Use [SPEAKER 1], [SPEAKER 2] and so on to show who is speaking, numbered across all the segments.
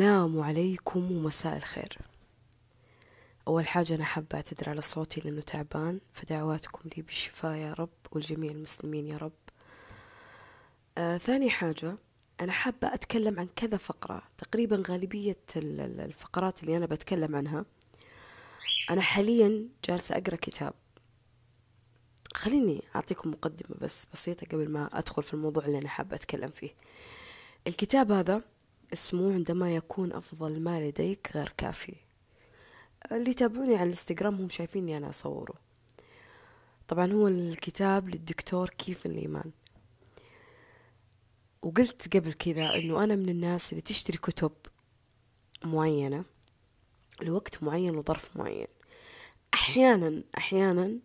[SPEAKER 1] السلام عليكم ومساء الخير. أول حاجة أنا حابة أعتذر على صوتي لأنه تعبان فدعواتكم لي بالشفاء يا رب والجميع المسلمين يا رب. آه ثاني حاجة أنا حابة أتكلم عن كذا فقرة تقريبا غالبية الفقرات اللي أنا بتكلم عنها. أنا حاليا جالسة أقرأ كتاب. خليني أعطيكم مقدمة بس بسيطة قبل ما أدخل في الموضوع اللي أنا حابة أتكلم فيه. الكتاب هذا اسمه عندما يكون أفضل ما لديك غير كافي. اللي يتابعوني على الإنستغرام هم شايفيني أنا أصوره. طبعا هو الكتاب للدكتور كيف الإيمان. وقلت قبل كذا أنه أنا من الناس اللي تشتري كتب معينة لوقت معين وظرف معين. أحيانا أحيانا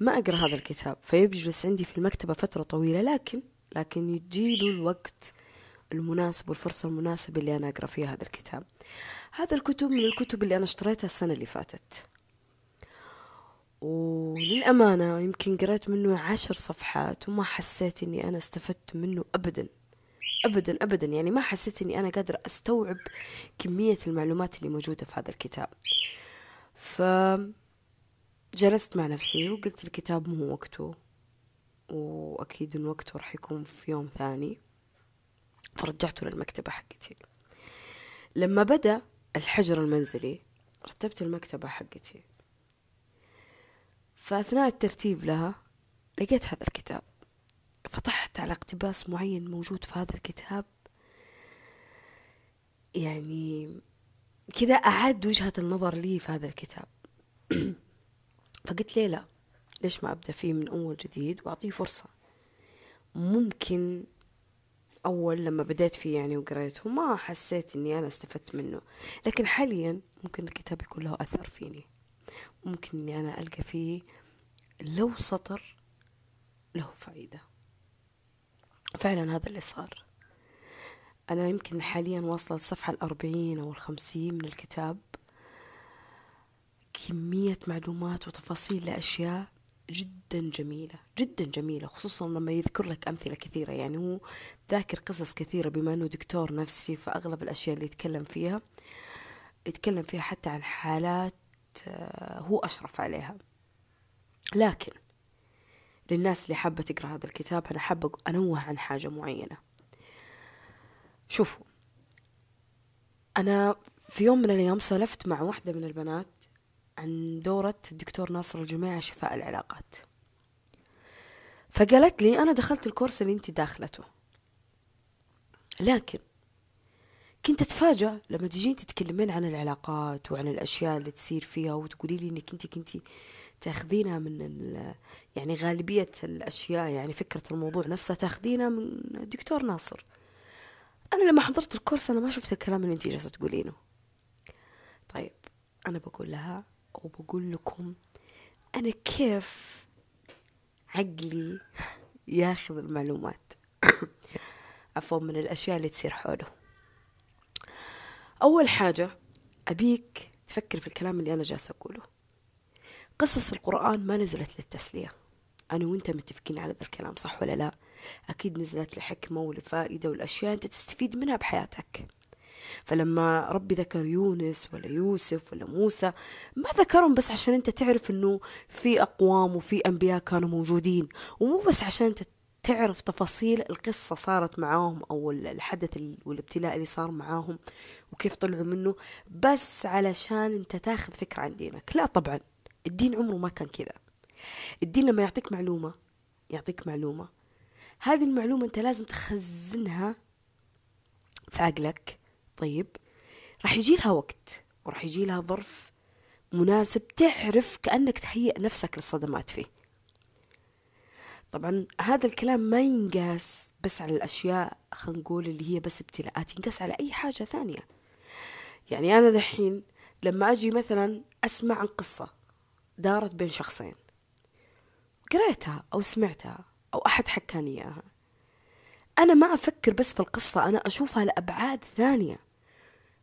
[SPEAKER 1] ما أقرأ هذا الكتاب فيجلس عندي في المكتبة فترة طويلة لكن لكن يجيله الوقت المناسب والفرصة المناسبة اللي أنا أقرأ فيها هذا الكتاب. هذا الكتب من الكتب اللي أنا اشتريتها السنة اللي فاتت. وللأمانة يمكن قرأت منه عشر صفحات وما حسيت إني أنا استفدت منه أبدا. أبدا أبدا. يعني ما حسيت إني أنا قادرة أستوعب كمية المعلومات اللي موجودة في هذا الكتاب. ف جلست مع نفسي وقلت الكتاب مو وقته وأكيد إن وقته راح يكون في يوم ثاني. فرجعته للمكتبة حقتي. لما بدأ الحجر المنزلي رتبت المكتبة حقتي. فأثناء الترتيب لها لقيت هذا الكتاب. فتحت على اقتباس معين موجود في هذا الكتاب. يعني كذا أعاد وجهة النظر لي في هذا الكتاب. فقلت ليه لا؟ ليش ما أبدأ فيه من أول جديد وأعطيه فرصة؟ ممكن أول لما بديت فيه يعني وقريته ما حسيت إني أنا استفدت منه. لكن حاليا ممكن الكتاب يكون له أثر فيني. ممكن إني أنا ألقى فيه لو سطر له فائدة فعلا هذا اللي صار. أنا يمكن حاليا واصلة للصفحة الأربعين أو الخمسين من الكتاب. كمية معلومات وتفاصيل لأشياء جدا جميلة جدا جميلة خصوصا لما يذكر لك أمثلة كثيرة. يعني هو ذاكر قصص كثيرة بما أنه دكتور نفسي فأغلب الأشياء اللي يتكلم فيها يتكلم فيها حتى عن حالات هو أشرف عليها. لكن للناس اللي حابة تقرأ هذا الكتاب أنا حابة أنوه عن حاجة معينة. شوفوا أنا في يوم من الأيام سولفت مع واحدة من البنات عن دورة الدكتور ناصر الجماعة شفاء العلاقات. فقالت لي أنا دخلت الكورس اللي أنت داخلته. لكن كنت أتفاجأ لما تجين تتكلمين عن العلاقات وعن الأشياء اللي تصير فيها وتقولي لي إنك أنت كنتي تاخذينها من يعني غالبية الأشياء يعني فكرة الموضوع نفسها تاخذينها من الدكتور ناصر. أنا لما حضرت الكورس أنا ما شفت الكلام اللي أنت جالسة تقولينه. طيب أنا بقول لها وبقول لكم أنا كيف عقلي ياخذ المعلومات. عفوا من الأشياء اللي تصير حوله. أول حاجة أبيك تفكر في الكلام اللي أنا جالسة أقوله. قصص القرآن ما نزلت للتسلية. أنا وأنت متفقين على ذا الكلام صح ولا لا؟ أكيد نزلت لحكمة ولفائدة والأشياء أنت تستفيد منها بحياتك. فلما ربي ذكر يونس ولا يوسف ولا موسى ما ذكرهم بس عشان أنت تعرف إنه في أقوام وفي أنبياء كانوا موجودين ومو بس عشان أنت تعرف تفاصيل القصة صارت معاهم أو الحدث والابتلاء اللي صار معاهم وكيف طلعوا منه بس علشان أنت تاخذ فكرة عن دينك. لا طبعا الدين عمره ما كان كذا. الدين لما يعطيك معلومة يعطيك معلومة. هذه المعلومة أنت لازم تخزنها في عقلك. طيب راح يجي لها وقت وراح يجي لها ظرف مناسب تعرف كأنك تهيئ نفسك للصدمات فيه. طبعا هذا الكلام ما ينقاس بس على الأشياء خلينا نقول اللي هي بس ابتلاءات ينقاس على أي حاجة ثانية. يعني أنا دحين لما أجي مثلا أسمع عن قصة دارت بين شخصين قريتها أو سمعتها أو أحد حكاني إياها أنا ما أفكر بس في القصة أنا أشوفها لأبعاد ثانية.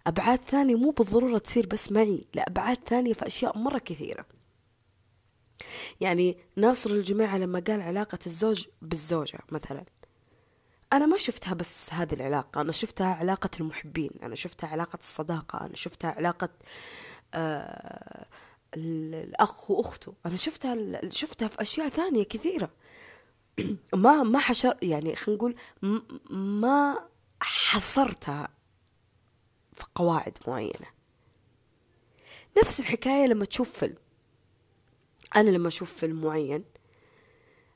[SPEAKER 1] أبعاد ثانية مو بالضرورة تصير بس معي لأبعاد ثانية في أشياء مرة كثيرة. يعني ناصر الجماعة لما قال علاقة الزوج بالزوجة مثلا أنا ما شفتها بس هذه العلاقة أنا شفتها علاقة المحبين أنا شفتها علاقة الصداقة أنا شفتها علاقة آه الأخ وأخته أنا شفتها شفتها في أشياء ثانية كثيرة. ما ما حشر يعني خلينا نقول ما حصرتها في قواعد معينة. نفس الحكاية لما تشوف فيلم. أنا لما أشوف فيلم معين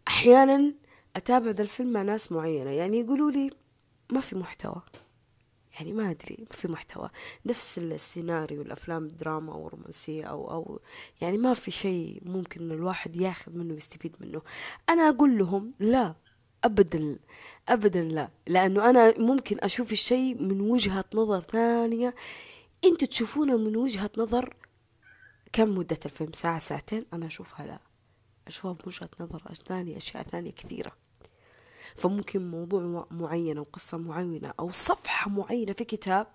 [SPEAKER 1] أحيانا أتابع ذا الفيلم مع ناس معينة. يعني يقولوا لي ما في محتوى. يعني ما أدري ما في محتوى. نفس السيناريو الأفلام الدراما أو الرومانسية أو أو يعني ما في شيء ممكن الواحد ياخذ منه ويستفيد منه. أنا أقول لهم لا أبدا أبدا لا. لأنه أنا ممكن أشوف الشيء من وجهة نظر ثانية. أنتوا تشوفونه من وجهة نظر كم مدة الفيلم؟ ساعة ساعتين؟ أنا أشوفها لا. أشوفها بوجهة نظر ثانية أشياء ثانية كثيرة. فممكن موضوع معين أو قصة معينة أو صفحة معينة في كتاب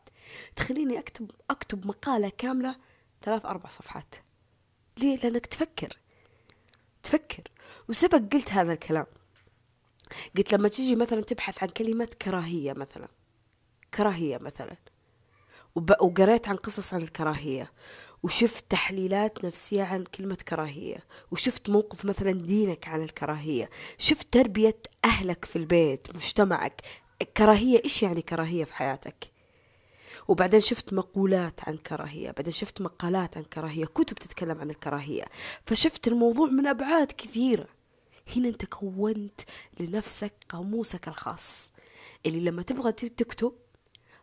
[SPEAKER 1] تخليني أكتب أكتب مقالة كاملة ثلاث أربع صفحات. ليه؟ لأنك تفكر. تفكر. وسبق قلت هذا الكلام. قلت لما تيجي مثلا تبحث عن كلمة كراهية مثلا كراهية مثلا وقريت عن قصص عن الكراهية وشفت تحليلات نفسية عن كلمة كراهية وشفت موقف مثلا دينك عن الكراهية شفت تربية أهلك في البيت مجتمعك كراهية إيش يعني كراهية في حياتك؟ وبعدين شفت مقولات عن كراهية بعدين شفت مقالات عن كراهية كتب تتكلم عن الكراهية فشفت الموضوع من أبعاد كثيرة. هنا أنت كونت لنفسك قاموسك الخاص. اللي لما تبغى تكتب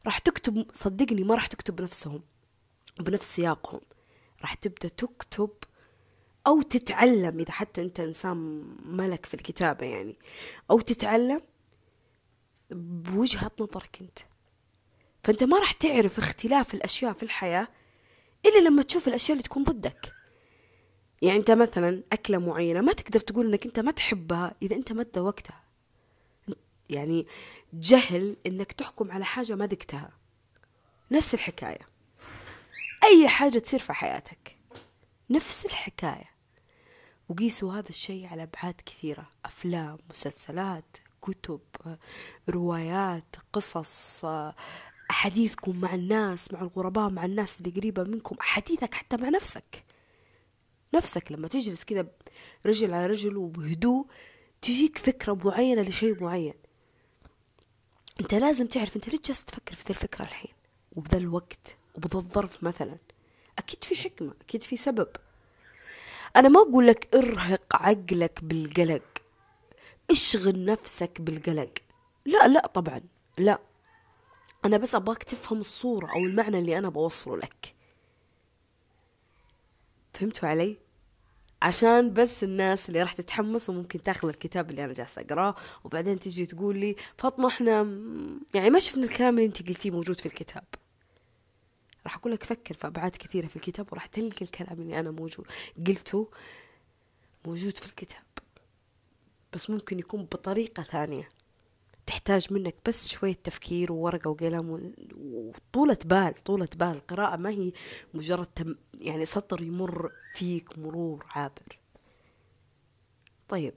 [SPEAKER 1] راح تكتب صدقني ما راح تكتب نفسهم بنفس سياقهم. راح تبدأ تكتب أو تتعلم إذا حتى أنت إنسان ملك في الكتابة يعني. أو تتعلم بوجهة نظرك أنت. فأنت ما راح تعرف اختلاف الأشياء في الحياة إلا لما تشوف الأشياء اللي تكون ضدك. يعني أنت مثلا أكلة معينة ما تقدر تقول أنك أنت ما تحبها إذا أنت ما ذوقتها. يعني جهل أنك تحكم على حاجة ما ذقتها. نفس الحكاية. أي حاجة تصير في حياتك. نفس الحكاية. وقيسوا هذا الشيء على أبعاد كثيرة. أفلام مسلسلات كتب روايات قصص أحاديثكم مع الناس مع الغرباء مع الناس اللي قريبة منكم أحاديثك حتى مع نفسك. نفسك لما تجلس كذا رجل على رجل وبهدوء تجيك فكرة معينة لشيء معين. انت لازم تعرف انت ليش جالس تفكر في ذي الفكرة الحين؟ وبذا الوقت وبذا الظرف مثلا. أكيد في حكمة أكيد في سبب. أنا ما أقول لك ارهق عقلك بالقلق. اشغل نفسك بالقلق. لا لا طبعا لا. أنا بس أبغاك تفهم الصورة أو المعنى اللي أنا بوصله لك. فهمتوا علي؟ عشان بس الناس اللي راح تتحمس وممكن تاخذ الكتاب اللي أنا جالسة أقراه وبعدين تجي تقول لي فاطمة إحنا يعني ما شفنا الكلام اللي أنت قلتيه موجود في الكتاب. راح أقول لك فكر في أبعاد كثيرة في الكتاب وراح تلقى الكلام اللي أنا موجود قلته موجود في الكتاب. بس ممكن يكون بطريقة ثانية. تحتاج منك بس شوية تفكير وورقة وقلم وطولة بال طولة بال. القراءة ما هي مجرد تم يعني سطر يمر فيك مرور عابر. طيب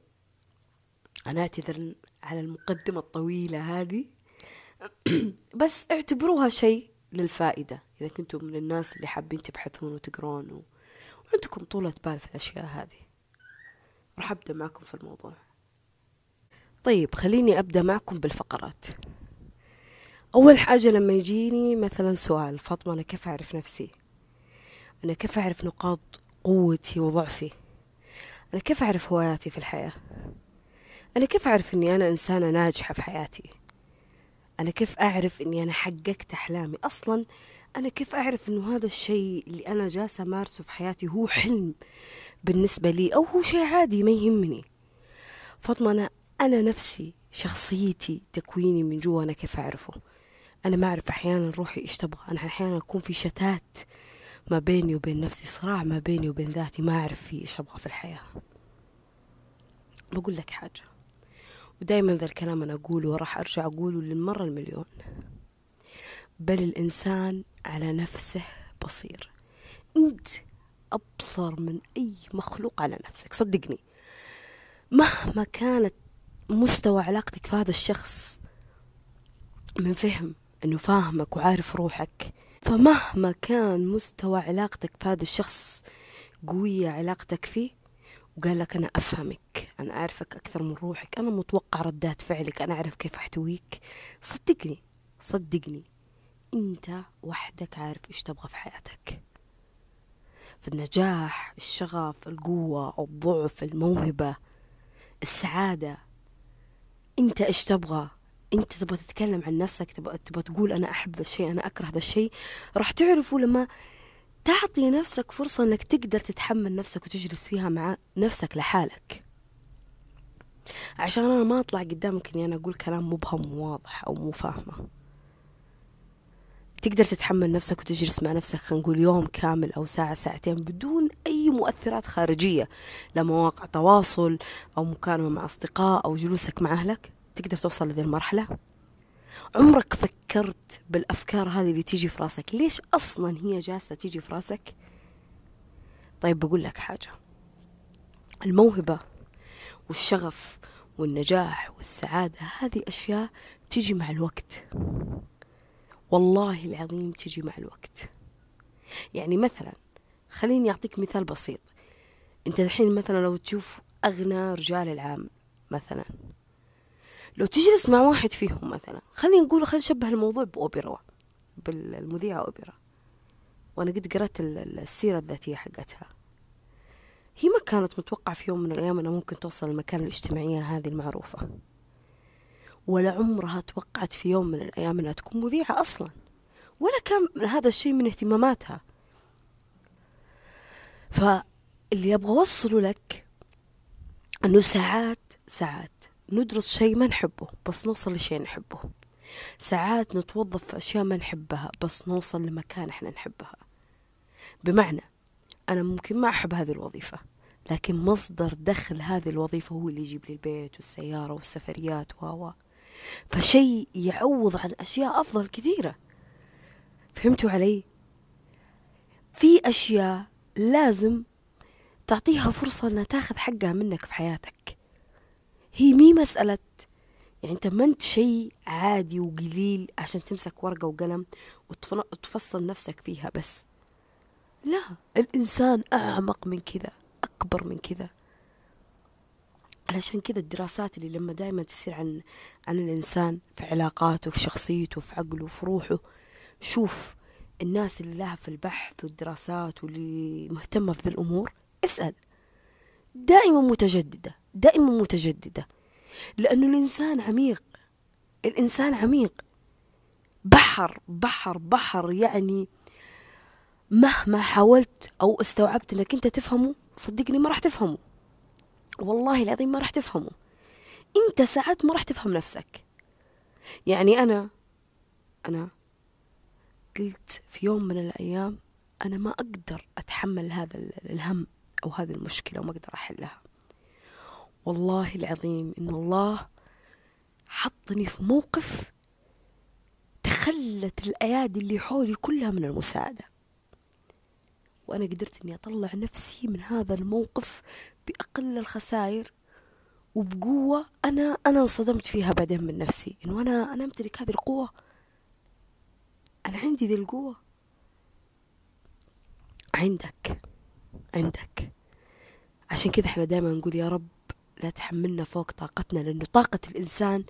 [SPEAKER 1] أنا أعتذر على المقدمة الطويلة هذه. بس اعتبروها شيء للفائدة. إذا كنتم من الناس اللي حابين تبحثون وتقرون و... وعندكم طولة بال في الأشياء هذه. راح أبدأ معكم في الموضوع. طيب خليني أبدأ معكم بالفقرات. أول حاجة لما يجيني مثلا سؤال فاطمة أنا كيف أعرف نفسي؟ أنا كيف أعرف نقاط قوتي وضعفي. أنا كيف أعرف هواياتي في الحياة؟ أنا كيف أعرف أني أنا إنسانة ناجحة في حياتي؟ أنا كيف أعرف أني أنا حققت أحلامي؟ أصلا أنا كيف أعرف أنه هذا الشيء اللي أنا جالسة أمارسه في حياتي هو حلم بالنسبة لي أو هو شيء عادي ما يهمني؟ فاطمة أنا أنا نفسي شخصيتي تكويني من جوا أنا كيف أعرفه؟ أنا ما أعرف أحيانا روحي إيش تبغى أنا أحيانا أكون في شتات ما بيني وبين نفسي صراع ما بيني وبين ذاتي ما أعرف في إيش أبغى في الحياة. بقول لك حاجة. ودايما ذا الكلام أنا أقوله وراح أرجع أقوله للمرة المليون. بل الإنسان على نفسه بصير. أنت أبصر من أي مخلوق على نفسك. صدقني. مهما كانت مستوى علاقتك في هذا الشخص من فهم إنه فاهمك وعارف روحك فمهما كان مستوى علاقتك في هذا الشخص قوية علاقتك فيه وقال لك أنا أفهمك أنا أعرفك أكثر من روحك أنا متوقع ردات فعلك أنا أعرف كيف أحتويك. صدقني صدقني أنت وحدك عارف إيش تبغى في حياتك. في النجاح الشغف القوة الضعف الموهبة السعادة أنت إيش تبغى؟ أنت تبغى تتكلم عن نفسك تبغى, تبغى تقول أنا أحب ذا الشيء أنا أكره ذا الشيء راح تعرفوا لما تعطي نفسك فرصة أنك تقدر تتحمل نفسك وتجلس فيها مع نفسك لحالك. عشان أنا ما أطلع قدامك إني أنا أقول كلام مبهم وواضح أو مو فاهمة. تقدر تتحمل نفسك وتجلس مع نفسك خلينا نقول يوم كامل أو ساعة ساعتين بدون أي مؤثرات خارجية لا مواقع تواصل أو مكالمة مع أصدقاء أو جلوسك مع أهلك. تقدر توصل لذي المرحلة؟ عمرك فكرت بالأفكار هذه اللي تيجي في راسك؟ ليش أصلا هي جالسة تيجي في راسك؟ طيب بقول لك حاجة. الموهبة والشغف والنجاح والسعادة هذه أشياء تيجي مع الوقت. والله العظيم تيجي مع الوقت. يعني مثلا خليني أعطيك مثال بسيط. أنت الحين مثلا لو تشوف أغنى رجال العام مثلا. لو تجلس مع واحد فيهم مثلا خلينا نقول خلينا نشبه الموضوع بأوبرا بالمذيعة أوبرا. وأنا قد قرأت السيرة الذاتية حقتها. هي ما كانت متوقعة في يوم من الأيام أنها ممكن توصل المكان الاجتماعية هذه المعروفة. ولا عمرها توقعت في يوم من الأيام أنها تكون مذيعة أصلا. ولا كان هذا الشيء من اهتماماتها. فاللي أبغى أوصله لك أنه ساعات ساعات ندرس شيء ما نحبه بس نوصل لشيء نحبه. ساعات نتوظف في أشياء ما نحبها بس نوصل لمكان إحنا نحبها. بمعنى أنا ممكن ما أحب هذه الوظيفة لكن مصدر دخل هذه الوظيفة هو اللي يجيب لي البيت والسيارة والسفريات و فشيء يعوض عن أشياء أفضل كثيرة. فهمتوا علي؟ في أشياء لازم تعطيها فرصة أنها تاخذ حقها منك في حياتك. هي مي مسألة. يعني أنت ما أنت شيء عادي وقليل عشان تمسك ورقة وقلم وتفصل نفسك فيها بس. لا الإنسان أعمق من كذا أكبر من كذا. علشان كذا الدراسات اللي لما دائما تصير عن عن الإنسان في علاقاته في شخصيته في عقله في روحه شوف الناس اللي لها في البحث والدراسات واللي مهتمة في ذي الأمور اسأل. دائما متجددة دائما متجددة. لأنه الإنسان عميق الإنسان عميق. بحر بحر بحر يعني مهما حاولت أو استوعبت أنك أنت تفهمه صدقني ما راح تفهمه. والله العظيم ما راح تفهمه. أنت ساعات ما راح تفهم نفسك. يعني أنا أنا قلت في يوم من الأيام أنا ما أقدر أتحمل هذا الهم. أو هذه المشكلة وما أقدر أحلها. والله العظيم إن الله حطني في موقف تخلت الأيادي اللي حولي كلها من المساعدة. وأنا قدرت إني أطلع نفسي من هذا الموقف بأقل الخسائر وبقوة أنا أنا انصدمت فيها بعدين من نفسي. إنه أنا أنا أمتلك هذه القوة. أنا عندي ذي القوة. عندك عندك. عشان كذا إحنا دائما نقول يا رب لا تحملنا فوق طاقتنا لأنه طاقة الإنسان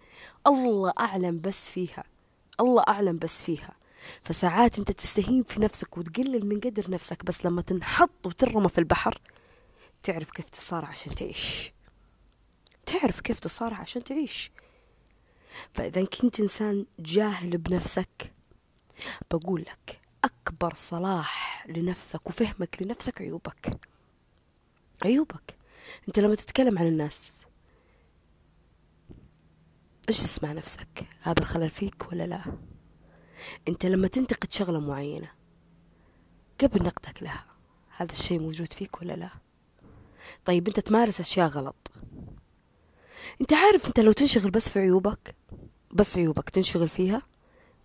[SPEAKER 1] الله أعلم بس فيها الله أعلم بس فيها. فساعات أنت تستهين في نفسك وتقلل من قدر نفسك بس لما تنحط وترمى في البحر تعرف كيف تصارع عشان تعيش. تعرف كيف تصارع عشان تعيش. فإذا كنت إنسان جاهل بنفسك بقول لك أكبر صلاح لنفسك وفهمك لنفسك عيوبك. عيوبك. أنت لما تتكلم عن الناس اجلس مع نفسك؟ هذا الخلل فيك ولا لا؟ أنت لما تنتقد شغلة معينة قبل نقدك لها هذا الشيء موجود فيك ولا لا؟ طيب أنت تمارس أشياء غلط. أنت عارف أنت لو تنشغل بس في عيوبك بس عيوبك تنشغل فيها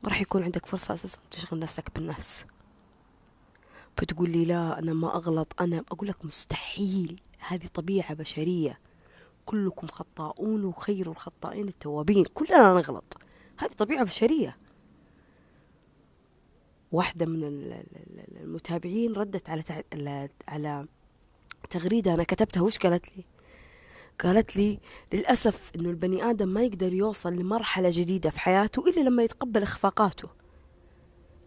[SPEAKER 1] ما راح يكون عندك فرصة أساسا تشغل نفسك بالناس. بتقول لي لا أنا ما أغلط أنا أقول لك مستحيل. هذه طبيعة بشرية. كلكم خطاؤون وخير الخطائين التوابين. كلنا نغلط. هذه طبيعة بشرية. واحدة من المتابعين ردت على على تغريدة أنا كتبتها. وش قالت لي؟ قالت لي للأسف أنه البني آدم ما يقدر يوصل لمرحلة جديدة في حياته إلا لما يتقبل إخفاقاته.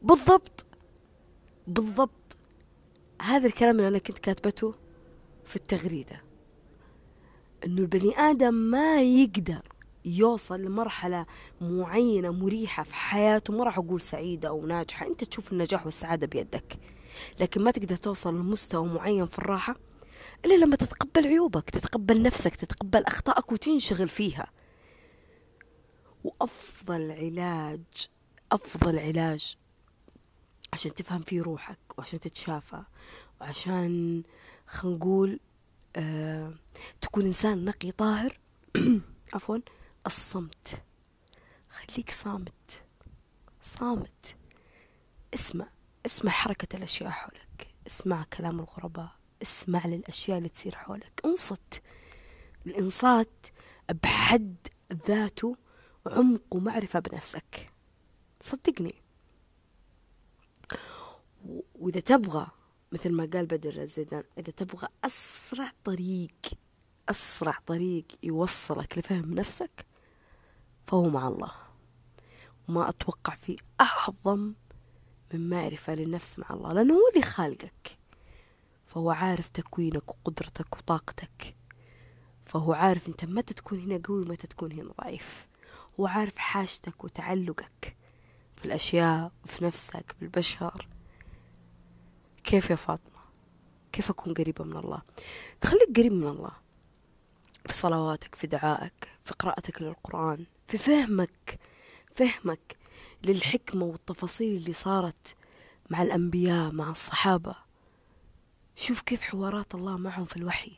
[SPEAKER 1] بالضبط. بالضبط. هذا الكلام اللي أنا كنت كاتبته في التغريدة. أنه البني آدم ما يقدر يوصل لمرحلة معينة مريحة في حياته. ما راح أقول سعيدة أو ناجحة أنت تشوف النجاح والسعادة بيدك. لكن ما تقدر توصل لمستوى معين في الراحة إلا لما تتقبل عيوبك تتقبل نفسك تتقبل أخطائك وتنشغل فيها. وأفضل علاج أفضل علاج عشان تفهم فيه روحك وعشان تتشافى وعشان خلينا نقول آه تكون إنسان نقي طاهر. عفوا الصمت. خليك صامت. صامت. اسمع اسمع حركة الأشياء حولك. اسمع كلام الغرباء. اسمع للأشياء اللي تصير حولك. انصت. الإنصات بحد ذاته عمق ومعرفة بنفسك. صدقني. وإذا تبغى مثل ما قال بدر الزيدان إذا تبغى أسرع طريق أسرع طريق يوصلك لفهم نفسك فهو مع الله. وما أتوقع في أعظم من معرفة للنفس مع الله لأنه هو اللي خالقك. فهو عارف تكوينك وقدرتك وطاقتك. فهو عارف أنت متى تكون هنا قوي ومتى تكون هنا ضعيف. هو عارف حاجتك وتعلقك. في الأشياء وفي نفسك بالبشر. كيف يا فاطمة؟ كيف أكون قريبة من الله؟ تخليك قريب من الله. في صلواتك في دعائك في قراءتك للقرآن في فهمك فهمك للحكمة والتفاصيل اللي صارت مع الأنبياء مع الصحابة. شوف كيف حوارات الله معهم في الوحي.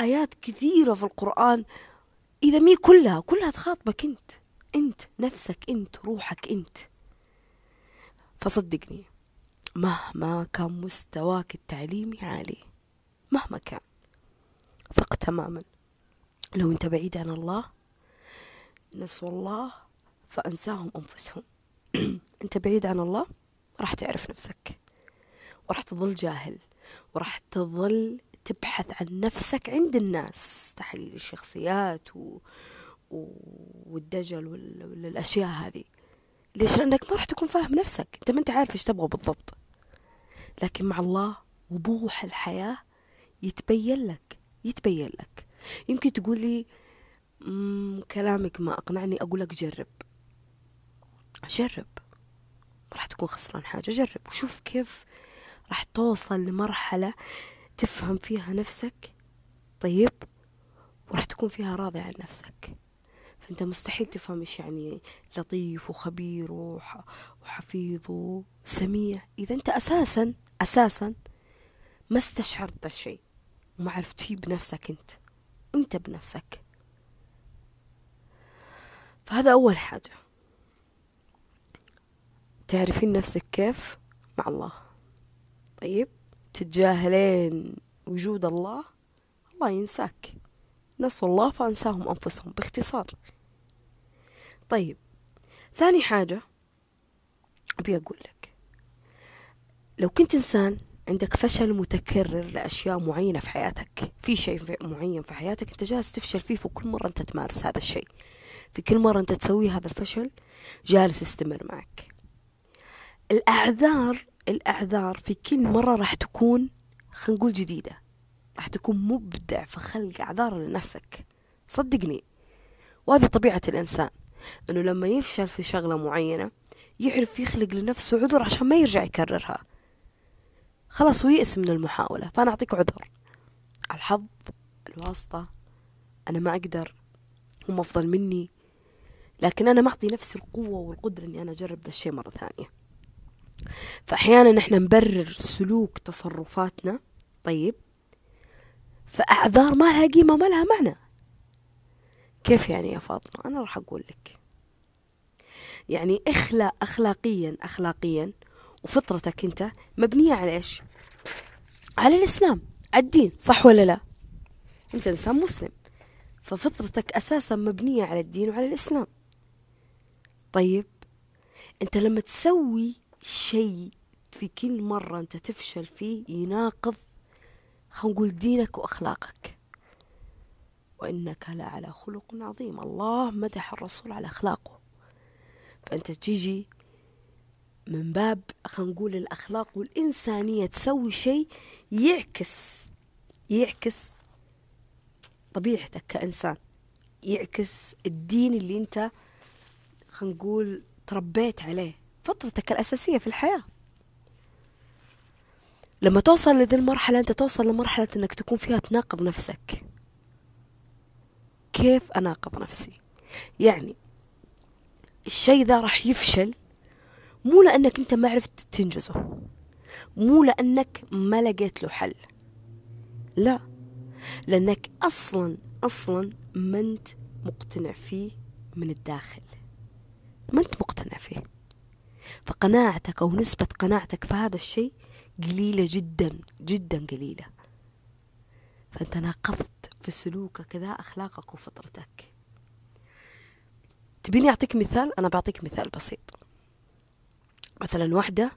[SPEAKER 1] آيات كثيرة في القرآن إذا مي كلها كلها تخاطبك أنت. أنت نفسك أنت روحك أنت. فصدقني مهما كان مستواك التعليمي عالي مهما كان ثق تماما. لو أنت بعيد عن الله نسوا الله فأنساهم أنفسهم. أنت بعيد عن الله راح تعرف نفسك وراح تظل جاهل وراح تظل تبحث عن نفسك عند الناس. تحليل الشخصيات و... والدجل والأشياء هذه. ليش؟ لأنك ما راح تكون فاهم نفسك. أنت ما أنت عارف إيش تبغى بالضبط. لكن مع الله وضوح الحياة يتبين لك يتبين لك. يمكن تقول لي كلامك ما أقنعني أقول لك جرب. جرب. ما راح تكون خسران حاجة. جرب. وشوف كيف راح توصل لمرحلة تفهم فيها نفسك طيب وراح تكون فيها راضي عن نفسك. فأنت مستحيل تفهم إيش يعني لطيف وخبير وحفيظ وسميع. إذا أنت أساسا أساسا ما استشعرت الشيء وما عرفتيه بنفسك أنت أنت بنفسك. فهذا أول حاجة. تعرفين نفسك كيف؟ مع الله. طيب؟ تتجاهلين وجود الله؟ الله ينساك. نسوا الله فأنساهم أنفسهم باختصار. طيب ثاني حاجة أبي أقول لك. لو كنت إنسان عندك فشل متكرر لأشياء معينة في حياتك في شيء معين في حياتك أنت جالس تفشل فيه وكل مرة أنت تمارس هذا الشيء. في كل مرة أنت تسوي هذا الفشل جالس يستمر معك. الأعذار الأعذار في كل مرة راح تكون خلينا نقول جديدة. راح تكون مبدع في خلق أعذار لنفسك. صدقني وهذه طبيعة الإنسان. أنه لما يفشل في شغلة معينة يعرف يخلق لنفسه عذر عشان ما يرجع يكررها. خلاص ويأس من المحاولة فأنا أعطيك عذر. الحظ الواسطة أنا ما أقدر هم أفضل مني. لكن أنا ما أعطي نفسي القوة والقدرة إني أنا أجرب ذا الشيء مرة ثانية. فأحيانا إحنا نبرر سلوك تصرفاتنا. طيب فأعذار ما لها قيمة ما لها معنى. كيف يعني يا فاطمة؟ أنا راح أقول لك. يعني إخلاق أخلاقيا أخلاقيا وفطرتك أنت مبنية على إيش؟ على الإسلام. على الدين صح ولا لا؟ أنت إنسان مسلم. ففطرتك أساسا مبنية على الدين وعلى الإسلام. طيب أنت لما تسوي شيء في كل مرة أنت تفشل فيه يناقض خلينا نقول دينك وأخلاقك. وإنك لعلى خلق عظيم. الله مدح الرسول على أخلاقه. فأنت تجي من باب خلينا نقول الأخلاق والإنسانية تسوي شيء يعكس يعكس طبيعتك كإنسان. يعكس الدين اللي أنت خلينا نقول تربيت عليه فطرتك الأساسية في الحياة. لما توصل لذي المرحلة أنت توصل لمرحلة أنك تكون فيها تناقض نفسك. كيف أناقض نفسي. يعني الشيء ذا راح يفشل مو لأنك أنت ما عرفت تنجزه مو لأنك ما لقيت له حل. لا لأنك أصلا أصلا ما أنت مقتنع فيه من الداخل. ما أنت مقتنع فيه. فقناعتك أو نسبة قناعتك في هذا الشيء قليلة جدا جدا قليلة. فأنت ناقضت في سلوكك كذا أخلاقك وفطرتك. تبيني أعطيك مثال؟ أنا بعطيك مثال بسيط. مثلا واحدة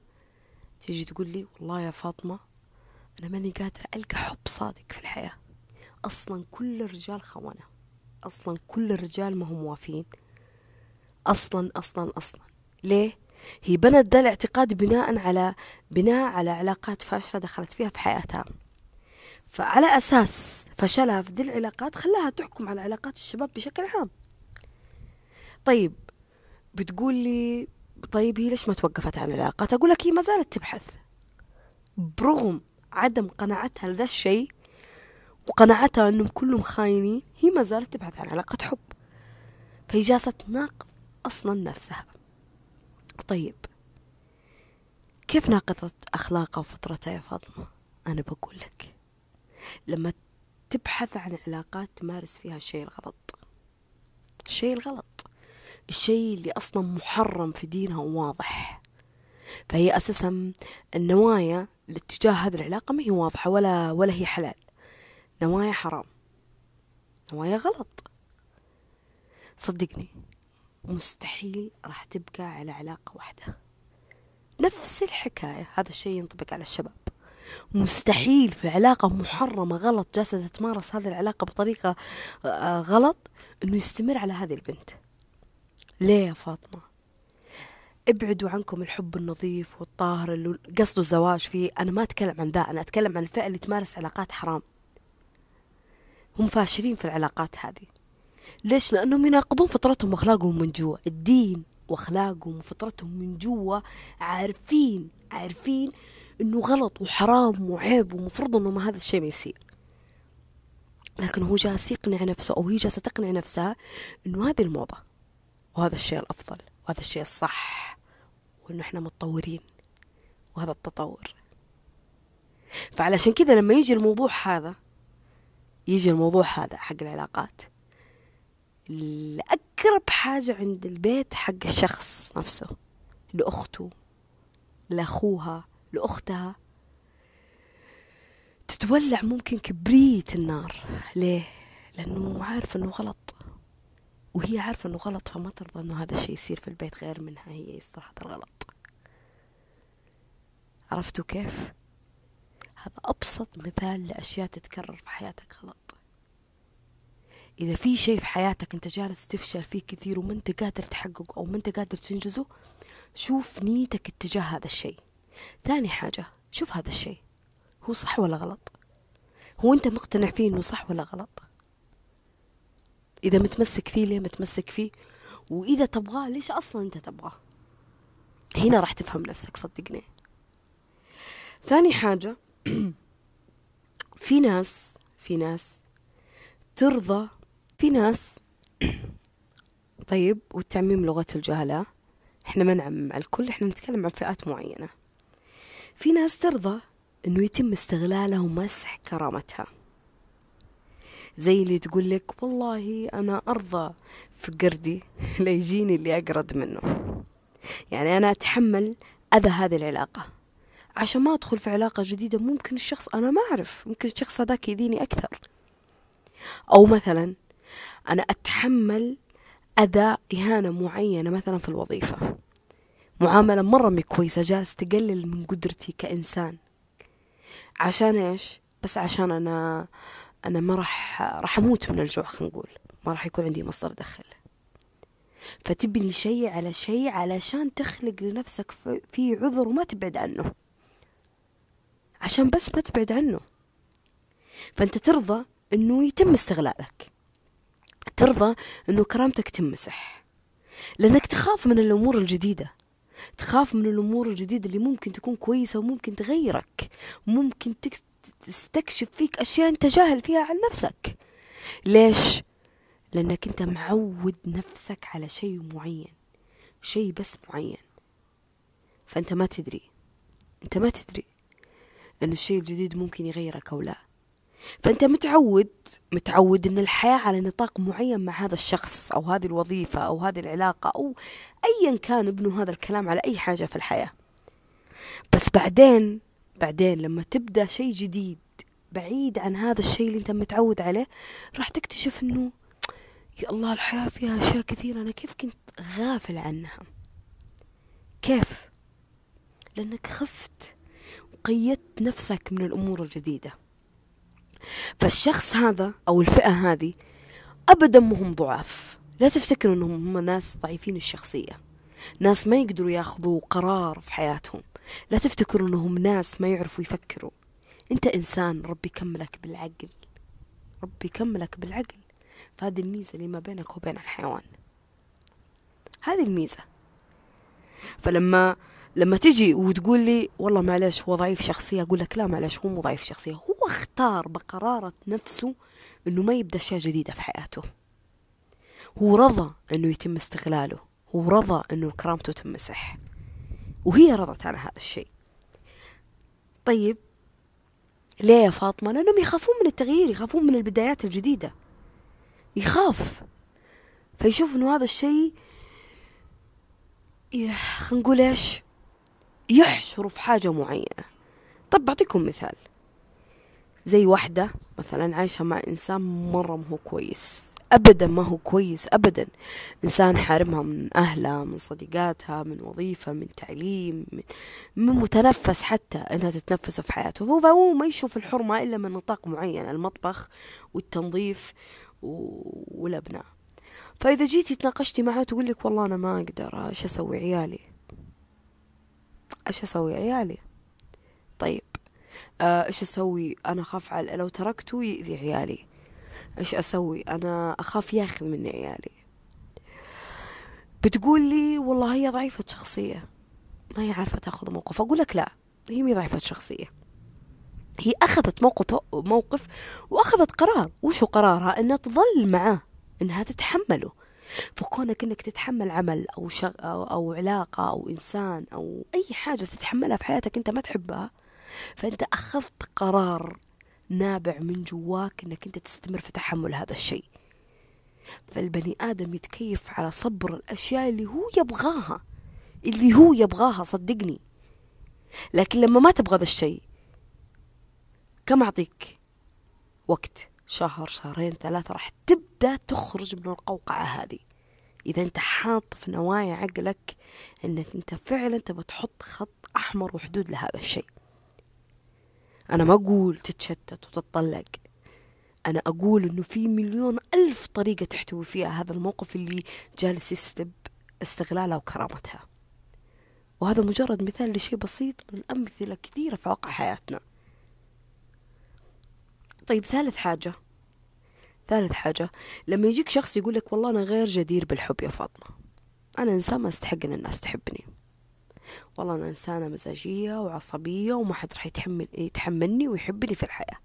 [SPEAKER 1] تيجي تقول لي والله يا فاطمة أنا ماني قادرة ألقى حب صادق في الحياة. أصلا كل الرجال خونة. أصلا كل الرجال ما هم موافين. أصلا أصلا أصلا. ليه؟ هي بنت ذا الاعتقاد بناء على بناء على علاقات فاشلة دخلت فيها في حياتها. فعلى أساس فشلها في ذي العلاقات خلاها تحكم على علاقات الشباب بشكل عام. طيب بتقول لي طيب هي ليش ما توقفت عن العلاقات؟ أقول لك هي ما زالت تبحث. برغم عدم قناعتها لذا الشيء وقناعتها أنهم كلهم خاينين هي ما زالت تبحث عن علاقة حب. فهي جالسة تناقض أصلا نفسها. طيب كيف ناقضت أخلاقها وفطرتها يا فاطمة؟ أنا بقول لك. لما تبحث عن علاقات تمارس فيها الشيء الغلط. الشيء الغلط. الشيء اللي أصلا محرم في دينها وواضح. فهي أساسا النوايا لاتجاه هذه العلاقة ما هي واضحة ولا ولا هي حلال. نوايا حرام. نوايا غلط. صدقني مستحيل راح تبقى على علاقة واحدة. نفس الحكاية. هذا الشيء ينطبق على الشباب. مستحيل في علاقة محرمة غلط جالسة تتمارس هذه العلاقة بطريقة آه، غلط إنه يستمر على هذه البنت. ليه يا فاطمة؟ ابعدوا عنكم الحب النظيف والطاهر اللي قصده زواج فيه. أنا ما أتكلم عن ذا أنا أتكلم عن الفئة اللي تمارس علاقات حرام. هم فاشلين في العلاقات هذه. ليش؟ لأنهم يناقضون فطرتهم وأخلاقهم من جوا. الدين وأخلاقهم وفطرتهم من جوا. عارفين عارفين إنه غلط وحرام وعيب ومفروض إنه ما هذا الشيء ما يصير. لكن هو جالس يقنع نفسه أو هي جالسة تقنع نفسها إنه هذه الموضة وهذا الشيء الأفضل وهذا الشيء الصح وإنه إحنا متطورين وهذا التطور. فعلشان كذا لما يجي الموضوع هذا يجي الموضوع هذا حق العلاقات لأقرب حاجة عند البيت حق الشخص نفسه لأخته لأخوها لأختها. تتولع ممكن كبريت النار. ليه؟ لأنه عارف أنه غلط. وهي عارفة أنه غلط فما ترضى أنه هذا الشيء يصير في البيت غير منها هي يصير هذا الغلط. عرفتوا كيف؟ هذا أبسط مثال لأشياء تتكرر في حياتك غلط. إذا في شيء في حياتك أنت جالس تفشل فيه كثير وما أنت قادر تحققه أو ما أنت قادر تنجزه شوف نيتك اتجاه هذا الشيء. ثاني حاجة شوف هذا الشيء. هو صح ولا غلط؟ هو أنت مقتنع فيه أنه صح ولا غلط؟ إذا متمسك فيه ليه متمسك فيه؟ وإذا تبغاه ليش أصلا أنت تبغاه؟ هنا راح تفهم نفسك صدقني. ثاني حاجة في ناس في ناس ترضى في ناس طيب والتعميم لغة الجهلاء. إحنا ما نعمم على الكل إحنا نتكلم عن فئات معينة. في ناس ترضى إنه يتم استغلالها ومسح كرامتها. زي اللي تقول لك والله أنا أرضى في قردي ليجيني اللي اقرد منه. يعني أنا أتحمل أذى هذه العلاقة. عشان ما أدخل في علاقة جديدة ممكن الشخص أنا ما أعرف ممكن الشخص هذاك يديني أكثر. أو مثلا أنا أتحمل أذى إهانة معينة مثلا في الوظيفة. معاملة مرة مي كويسة جالس تقلل من قدرتي كإنسان. عشان إيش؟ بس عشان أنا أنا ما راح راح أموت من الجوع خلينا نقول. ما راح يكون عندي مصدر دخل. فتبني شيء على شيء علشان تخلق لنفسك في عذر وما تبعد عنه. عشان بس ما تبعد عنه. فأنت ترضى أنه يتم استغلالك. ترضى أنه كرامتك تمسح. لأنك تخاف من الأمور الجديدة. تخاف من الأمور الجديدة اللي ممكن تكون كويسة وممكن تغيرك. ممكن تستكشف فيك أشياء أنت جاهل فيها عن نفسك. ليش؟ لأنك أنت معود نفسك على شيء معين شيء بس معين. فأنت ما تدري أنت ما تدري أن الشيء الجديد ممكن يغيرك أو لا. فأنت متعود متعود أن الحياة على نطاق معين مع هذا الشخص أو هذه الوظيفة أو هذه العلاقة أو أيا كان ابنوا هذا الكلام على أي حاجة في الحياة. بس بعدين بعدين لما تبدأ شيء جديد بعيد عن هذا الشيء اللي أنت متعود عليه راح تكتشف أنه يا الله الحياة فيها أشياء كثيرة أنا كيف كنت غافل عنها؟ كيف؟ لأنك خفت وقيدت نفسك من الأمور الجديدة. فالشخص هذا أو الفئة هذه أبدا ما هم ضعاف. لا تفتكروا أنهم هم ناس ضعيفين الشخصية. ناس ما يقدروا ياخذوا قرار في حياتهم. لا تفتكروا أنهم ناس ما يعرفوا يفكروا. أنت إنسان ربي يكملك بالعقل. ربي يكملك بالعقل. فهذه الميزة اللي ما بينك وبين الحيوان. هذه الميزة. فلما لما تجي وتقول لي والله معلش هو ضعيف شخصية أقول لك لا معلش هو مو ضعيف شخصية هو اختار بقرارة نفسه إنه ما يبدأ أشياء جديدة في حياته. هو رضى إنه يتم استغلاله هو رضى إنه كرامته تمسح وهي رضت على هذا الشيء. طيب ليه يا فاطمة؟ لأنهم يخافون من التغيير يخافون من البدايات الجديدة. يخاف. فيشوف إنه هذا الشيء خلينا نقول إيش؟ يحشروا في حاجة معينة. طب بعطيكم مثال. زي واحدة مثلا عايشة مع إنسان مرة ما هو كويس. أبدا ما هو كويس أبدا. إنسان حارمها من أهلها من صديقاتها من وظيفة من تعليم من, من متنفس حتى إنها تتنفسه في حياته. هو ما يشوف الحرمة إلا من نطاق معين المطبخ والتنظيف والأبناء. فإذا جيتي تناقشتي معها تقول لك والله أنا ما أقدر إيش أسوي عيالي؟ إيش أسوي؟ عيالي. طيب آه، إيش أسوي؟ أنا أخاف على لو تركته يأذي عيالي. إيش أسوي؟ أنا أخاف ياخذ مني عيالي. بتقول لي والله هي ضعيفة شخصية. ما هي عارفة تأخذ موقف. أقول لك لا هي مي ضعيفة شخصية. هي أخذت موقف موقف وأخذت قرار. وشو قرارها؟ إنها تظل معاه إنها تتحمله. فكونك إنك تتحمل عمل أو شغ أو, أو علاقة أو إنسان أو أي حاجة تتحملها في حياتك أنت ما تحبها فأنت أخذت قرار نابع من جواك أنك أنت تستمر في تحمل هذا الشيء. فالبني آدم يتكيف على صبر الأشياء اللي هو يبغاها اللي هو يبغاها صدقني. لكن لما ما تبغى ذا الشيء كم أعطيك وقت؟ شهر شهرين ثلاثة راح تبدأ تخرج من القوقعة هذه. إذا أنت حاط في نوايا عقلك أنك أنت فعلا تبى تحط خط أحمر وحدود لهذا الشيء. أنا ما أقول تتشتت وتتطلق. أنا أقول إنه في مليون ألف طريقة تحتوي فيها هذا الموقف اللي جالس يسلب استغلالها وكرامتها. وهذا مجرد مثال لشيء بسيط من أمثلة كثيرة في واقع حياتنا. طيب ثالث حاجة. ثالث حاجة لما يجيك شخص يقول لك والله أنا غير جدير بالحب يا فاطمة. أنا إنسان ما أستحق إن الناس تحبني. والله أنا إنسانة مزاجية وعصبية وما حد راح يتحمل يتحملني ويحبني في الحياة.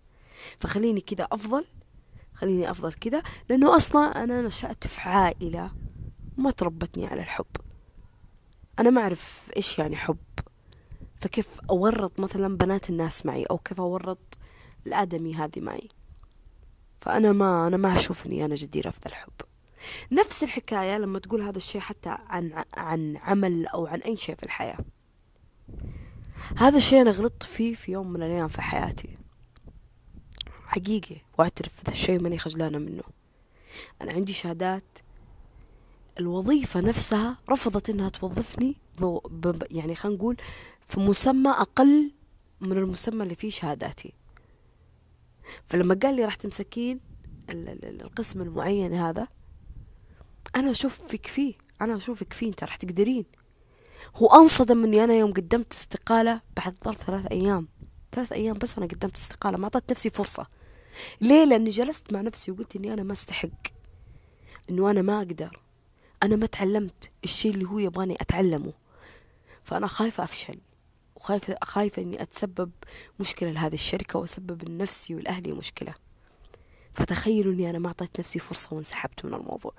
[SPEAKER 1] فخليني كذا أفضل خليني أفضل كذا لأنه أصلا أنا نشأت في عائلة ما تربتني على الحب. أنا ما أعرف إيش يعني حب. فكيف أورط مثلا بنات الناس معي أو كيف أورط الآدمي هذه معي. فأنا ما أنا ما أشوف إني أنا جديرة في ذا الحب. نفس الحكاية لما تقول هذا الشيء حتى عن عن عمل أو عن أي شيء في الحياة. هذا الشيء أنا غلطت فيه في يوم من الأيام في حياتي. حقيقي وأعترف ذا الشيء ماني خجلانة منه. أنا عندي شهادات. الوظيفة نفسها رفضت إنها توظفني. يعني خلينا نقول في مسمى أقل من المسمى اللي فيه شهاداتي. فلما قال لي راح تمسكين القسم المعين هذا أنا أشوفك فيه أنا أشوفك فيه أنت راح تقدرين. هو أنصدم إني أنا يوم قدمت استقالة بعد ظرف ثلاث أيام. ثلاث أيام بس أنا قدمت استقالة ما أعطيت نفسي فرصة. ليه؟ لأني جلست مع نفسي وقلت إني أنا ما أستحق. إنه أنا ما أقدر. أنا ما تعلمت الشيء اللي هو يبغاني أتعلمه. فأنا خايفة أفشل. وخايفة خايفة إني أتسبب مشكلة لهذه الشركة وأسبب لنفسي والاهلي مشكلة. فتخيلوا إني أنا ما أعطيت نفسي فرصة وانسحبت من الموضوع.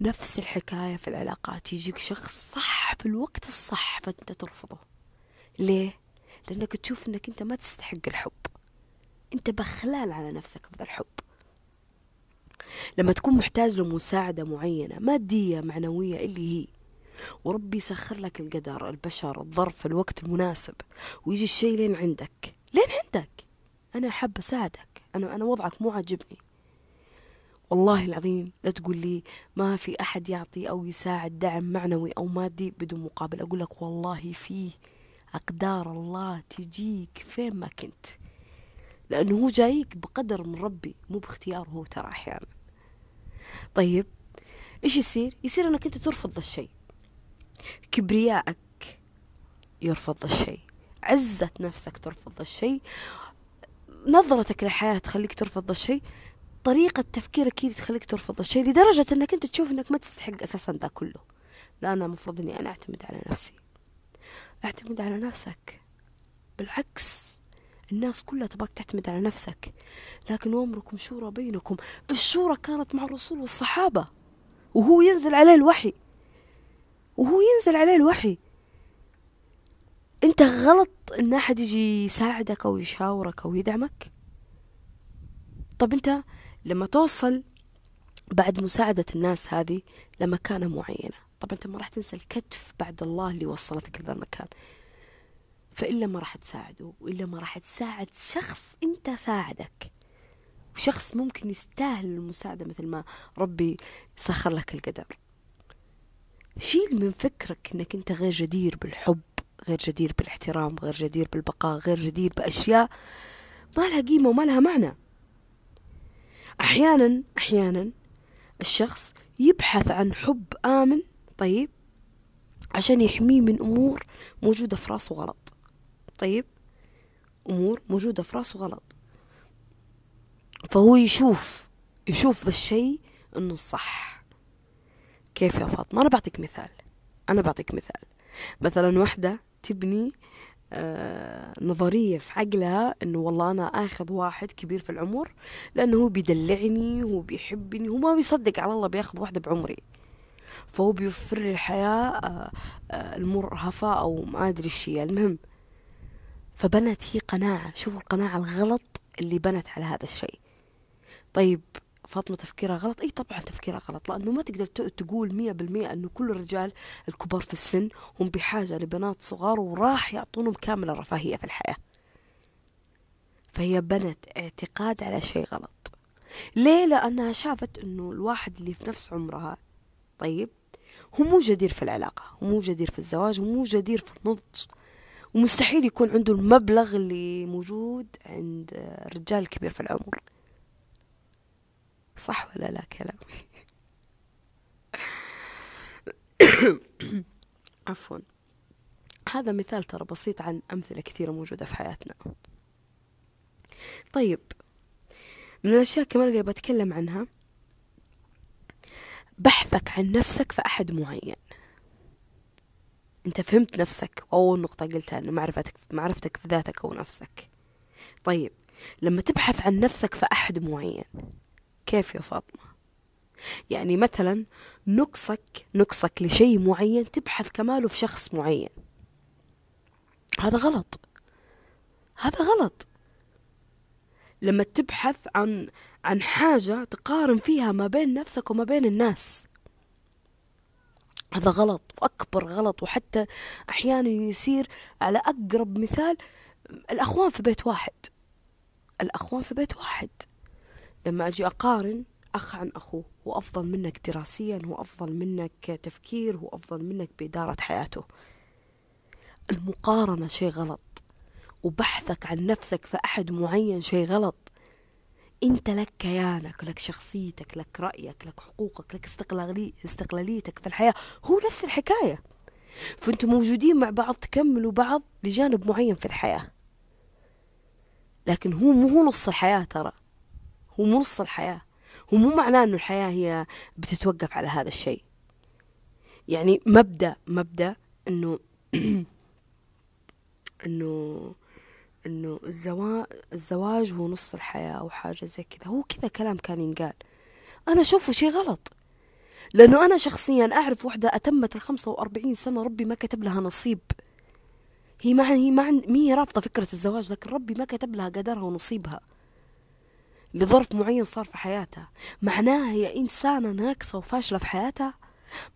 [SPEAKER 1] نفس الحكاية في العلاقات. يجيك شخص صح في الوقت الصح فانت ترفضه. ليه؟ لأنك تشوف إنك أنت ما تستحق الحب. أنت بخلال على نفسك في الحب. لما تكون محتاج لمساعدة معينة مادية معنوية اللي هي وربي يسخر لك القدر البشر الظرف الوقت المناسب. ويجي الشيء لين عندك. لين عندك. أنا حابة أساعدك. أنا أنا وضعك مو عاجبني. والله العظيم لا تقول لي ما في أحد يعطي أو يساعد دعم معنوي أو مادي بدون مقابل. أقول لك والله فيه أقدار الله تجيك فين ما كنت. لأنه هو جايك بقدر من ربي مو باختياره هو ترى أحيانا. طيب إيش يصير؟ يصير أنك أنت ترفض الشيء. كبريائك يرفض الشيء. عزة نفسك ترفض الشيء. نظرتك للحياة تخليك ترفض الشيء. طريقة تفكيرك أكيد تخليك ترفض الشيء لدرجة أنك أنت تشوف أنك ما تستحق أساسا ذا كله. لا أنا المفروض أني أنا أعتمد على نفسي. أعتمد على نفسك. بالعكس الناس كلها تبغاك تعتمد على نفسك. لكن وامركم شورى بينكم. الشورى كانت مع الرسول والصحابة وهو ينزل عليه الوحي. وهو ينزل عليه الوحي. أنت غلط إن أحد يجي يساعدك أو يشاورك أو يدعمك. طب أنت لما توصل بعد مساعدة الناس هذه لمكانة معينة. طب أنت ما راح تنسى الكتف بعد الله اللي وصلتك لذا المكان. فإلا ما راح تساعده وإلا ما راح تساعد شخص أنت ساعدك. وشخص ممكن يستاهل المساعدة مثل ما ربي سخر لك القدر. شيل من فكرك إنك أنت غير جدير بالحب غير جدير بالاحترام غير جدير بالبقاء غير جدير بأشياء ما لها قيمة وما لها معنى. أحيانا أحيانا الشخص يبحث عن حب آمن طيب عشان يحميه من أمور موجودة في راسه غلط. طيب أمور موجودة في راسه غلط. فهو يشوف يشوف ذا الشيء إنه الصح كيف يا فاطمة؟ أنا بعطيك مثال. أنا بعطيك مثال. مثلا وحدة تبني آه نظرية في عقلها إنه والله أنا آخذ واحد كبير في العمر لأنه هو بيدلعني هو بيحبني هو ما بيصدق على الله بياخذ واحدة بعمري. فهو بيوفر لي الحياة آه آه المرهفة أو ما أدري الشيء المهم فبنت هي قناعة. شوف القناعة الغلط اللي بنت على هذا الشيء. طيب فاطمة تفكيرها غلط. أي طبعا تفكيرها غلط لأنه ما تقدر تقول مية بالمية أنه كل الرجال الكبار في السن هم بحاجة لبنات صغار وراح يعطونهم كامل الرفاهية في الحياة. فهي بنت اعتقاد على شيء غلط. ليه؟ لأنها شافت أنه الواحد اللي في نفس عمرها طيب هو مو جدير في العلاقة هو مو جدير في الزواج ومو جدير في النضج. ومستحيل يكون عنده المبلغ اللي موجود عند الرجال الكبير في العمر. صح ولا لا كلامي عفوا. هذا مثال ترى بسيط عن أمثلة كثيرة موجودة في حياتنا. طيب من الأشياء كمان اللي بتكلم عنها بحثك عن نفسك في أحد معين. أنت فهمت نفسك أول نقطة قلتها أنه معرفتك معرفتك في ذاتك أو نفسك. طيب لما تبحث عن نفسك في أحد معين كيف يا فاطمة؟ يعني مثلا نقصك نقصك لشيء معين تبحث كماله في شخص معين. هذا غلط. هذا غلط. لما تبحث عن عن حاجة تقارن فيها ما بين نفسك وما بين الناس. هذا غلط وأكبر غلط وحتى أحيانا يصير على أقرب مثال الأخوان في بيت واحد. الأخوان في بيت واحد. لما أجي أقارن أخ عن أخوه هو أفضل منك دراسيا هو أفضل منك تفكير هو أفضل منك بإدارة حياته. المقارنة شيء غلط وبحثك عن نفسك في أحد معين شيء غلط. إنت لك كيانك لك شخصيتك لك رأيك لك حقوقك لك استقلالي استقلاليتك في الحياة. هو نفس الحكاية. فانتم موجودين مع بعض تكملوا بعض لجانب معين في الحياة. لكن هو مو هو نص الحياة ترى. هو مو نص الحياة هو مو معناه إنه الحياة هي بتتوقف على هذا الشيء. يعني مبدأ مبدأ إنه إنه إنه الزواج الزواج هو نص الحياة أو حاجة زي كذا. هو كذا كلام كان ينقال. أنا اشوفه شيء غلط. لأنه أنا شخصيا أعرف وحدة أتمت الخمسة وأربعين سنة ربي ما كتب لها نصيب. هي ما هي ما هي رافضة فكرة الزواج لكن ربي ما كتب لها قدرها ونصيبها. لظرف معين صار في حياتها معناها هي إنسانة ناقصة وفاشلة في حياتها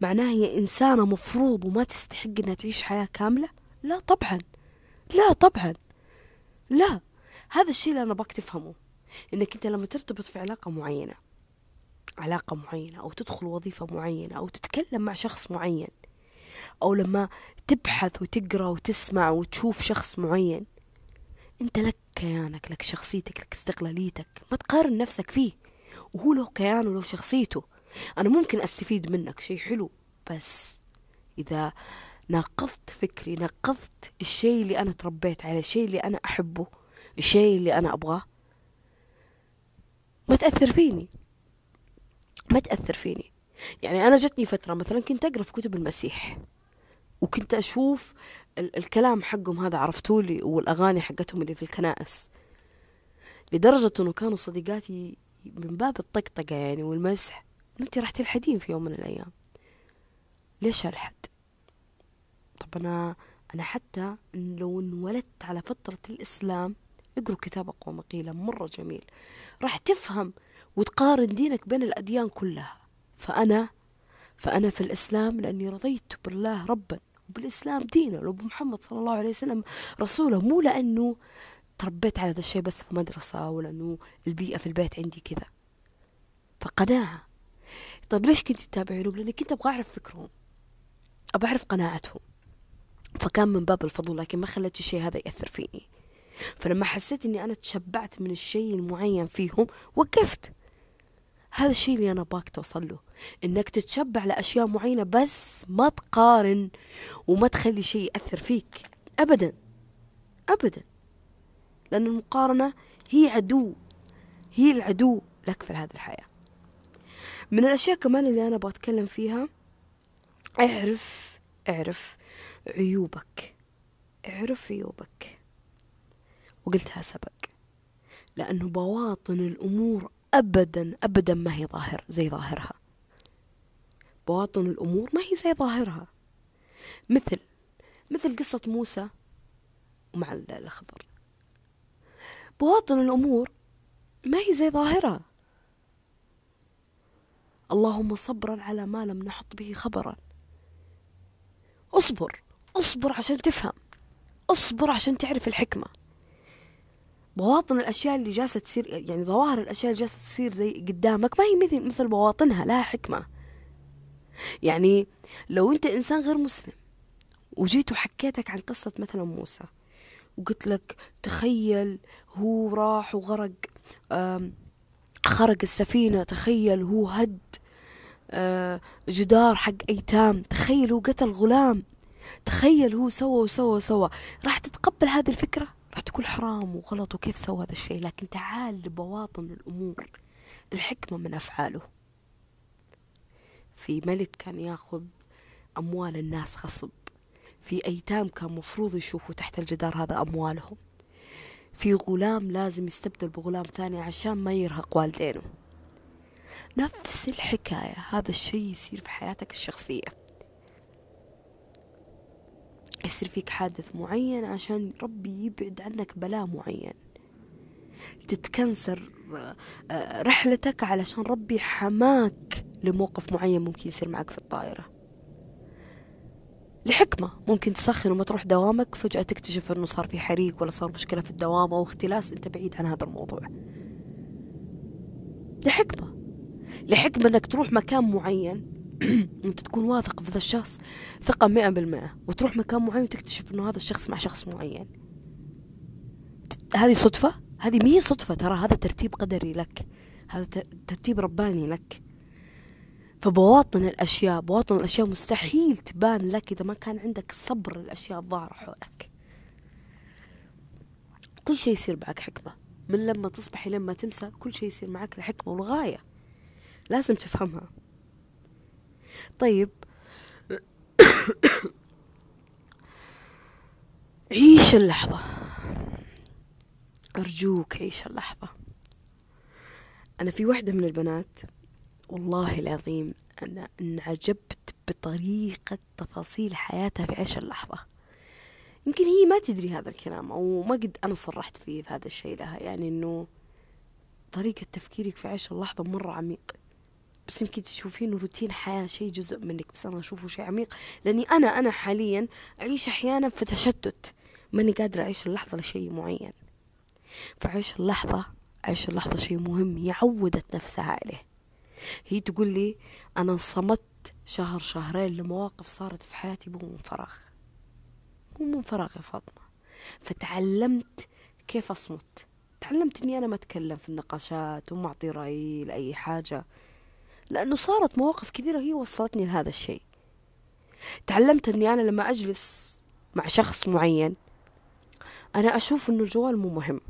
[SPEAKER 1] معناها هي إنسانة مفروض وما تستحق إنها تعيش حياة كاملة؟ لا طبعا. لا طبعا. لا. هذا الشيء اللي أنا باك تفهمه. إنك أنت لما ترتبط في علاقة معينة علاقة معينة أو تدخل وظيفة معينة أو تتكلم مع شخص معين أو لما تبحث وتقرأ وتسمع وتشوف شخص معين أنت لك كيانك لك شخصيتك لك استقلاليتك. ما تقارن نفسك فيه. وهو له كيانه له شخصيته. أنا ممكن أستفيد منك. شيء حلو. بس إذا ناقضت فكري ناقضت الشيء اللي أنا تربيت عليه الشيء اللي أنا أحبه الشيء اللي أنا أبغاه ما تأثر فيني. ما تأثر فيني. يعني أنا جتني فترة مثلا كنت أقرأ في كتب المسيح. وكنت أشوف الكلام حقهم هذا عرفتولي والأغاني حقتهم اللي في الكنائس. لدرجة أنه كانوا صديقاتي من باب الطقطقة يعني والمسح أنه أنت راح تلحدين في يوم من الأيام. ليش ألحد؟ طب أنا أنا حتى لو انولدت على فترة الإسلام اقروا كتاب أقوى مقيلة مرة جميل. راح تفهم وتقارن دينك بين الأديان كلها. فأنا فأنا في الإسلام لأني رضيت بالله ربا. وبالإسلام دينا وبمحمد صلى الله عليه وسلم رسوله. مو لأنه تربيت على هذا الشيء بس في مدرسة ولا أنه البيئة في البيت عندي كذا. فقناعة. طيب ليش كنت تتابعينهم؟ لأني كنت أبغى أعرف فكرهم. أبغى أعرف قناعتهم. فكان من باب الفضول لكن ما خليت الشيء هذا يأثر فيني. فلما حسيت أني أنا تشبعت من الشيء المعين فيهم وقفت. هذا الشيء اللي أنا باك توصل له إنك تتشبع لأشياء معينة بس ما تقارن وما تخلي شيء يأثر فيك. أبدا. أبدا. لأن المقارنة هي عدو. هي العدو لك في هذه الحياة. من الأشياء كمان اللي أنا بتكلم فيها اعرف اعرف عيوبك. اعرف عيوبك. وقلتها سبق. لأنه بواطن الأمور أبدا أبدا ما هي ظاهر زي ظاهرها. بواطن الأمور ما هي زي ظاهرها. مثل مثل قصة موسى مع الخضر بواطن الأمور ما هي زي ظاهرها. اللهم صبرا على ما لم نحط به خبرا. اصبر اصبر عشان تفهم. اصبر عشان تعرف الحكمة. بواطن الأشياء اللي جالسة تصير يعني ظواهر الأشياء اللي جالسة تصير زي قدامك ما هي مثل مثل بواطنها لها حكمة. يعني لو أنت إنسان غير مسلم وجيت وحكيتك عن قصة مثلا موسى وقلت لك تخيل هو راح وغرق خرق السفينة تخيل هو هد جدار حق أيتام تخيل هو قتل غلام تخيل هو سوى وسوى وسوى. راح تتقبل هذه الفكرة؟ راح تقول حرام وغلط وكيف سوى هذا الشيء؟ لكن تعال لبواطن الأمور الحكمة من أفعاله. في ملك كان ياخذ أموال الناس غصب في أيتام كان مفروض يشوفوا تحت الجدار هذا أموالهم. في غلام لازم يستبدل بغلام ثاني عشان ما يرهق والدينه. نفس الحكاية هذا الشيء يصير في حياتك الشخصية. يصير فيك حادث معين عشان ربي يبعد عنك بلاء معين. تتكنسر آه، رحلتك علشان ربي حماك لموقف معين ممكن يصير معك في الطائرة. لحكمة ممكن تسخن وما تروح دوامك فجأة تكتشف إنه صار في حريق ولا صار مشكلة في الدوام أو اختلاس أنت بعيد عن هذا الموضوع. لحكمة. لحكمة إنك تروح مكان معين انت تكون واثق في ذا الشخص ثقة مئة بالمئة وتروح مكان معين وتكتشف إنه هذا الشخص مع شخص معين. هذه صدفة؟ هذه مي صدفة ترى هذا ترتيب قدري لك هذا ترتيب رباني لك. فبواطن الأشياء بواطن الأشياء مستحيل تبان لك إذا ما كان عندك صبر الأشياء الظاهرة حولك. كل شيء يصير معك حكمة من لما تصبحي لما تمسى كل شيء يصير معك لحكمة والغاية. لازم تفهمها. طيب. عيش اللحظة. أرجوك عيش اللحظة. أنا في واحدة من البنات. والله العظيم أنا انعجبت بطريقة تفاصيل حياتها في عيش اللحظة. يمكن هي ما تدري هذا الكلام أو ما قد أنا صرحت فيه في هذا الشيء لها. يعني أنه طريقة تفكيرك في عيش اللحظة مرة عميق بس يمكن تشوفين روتين حياة شيء جزء منك بس أنا أشوفه شيء عميق. لأني أنا أنا حاليا أعيش أحيانا في تشتت. ماني قادرة أعيش اللحظة لشيء معين. فعيش اللحظة عيش اللحظة شيء مهم هي عودت نفسها عليه هي تقول لي أنا صمت شهر شهرين لمواقف صارت في حياتي مو من فراغ. مو من فراغ يا فاطمة. فتعلمت كيف أصمت. تعلمت إني أنا ما أتكلم في النقاشات وما أعطي رأيي لأي حاجة. لأنه صارت مواقف كثيرة هي وصلتني لهذا الشيء. تعلمت أني أنا لما أجلس مع شخص معين أنا أشوف أنه الجوال مو مهم.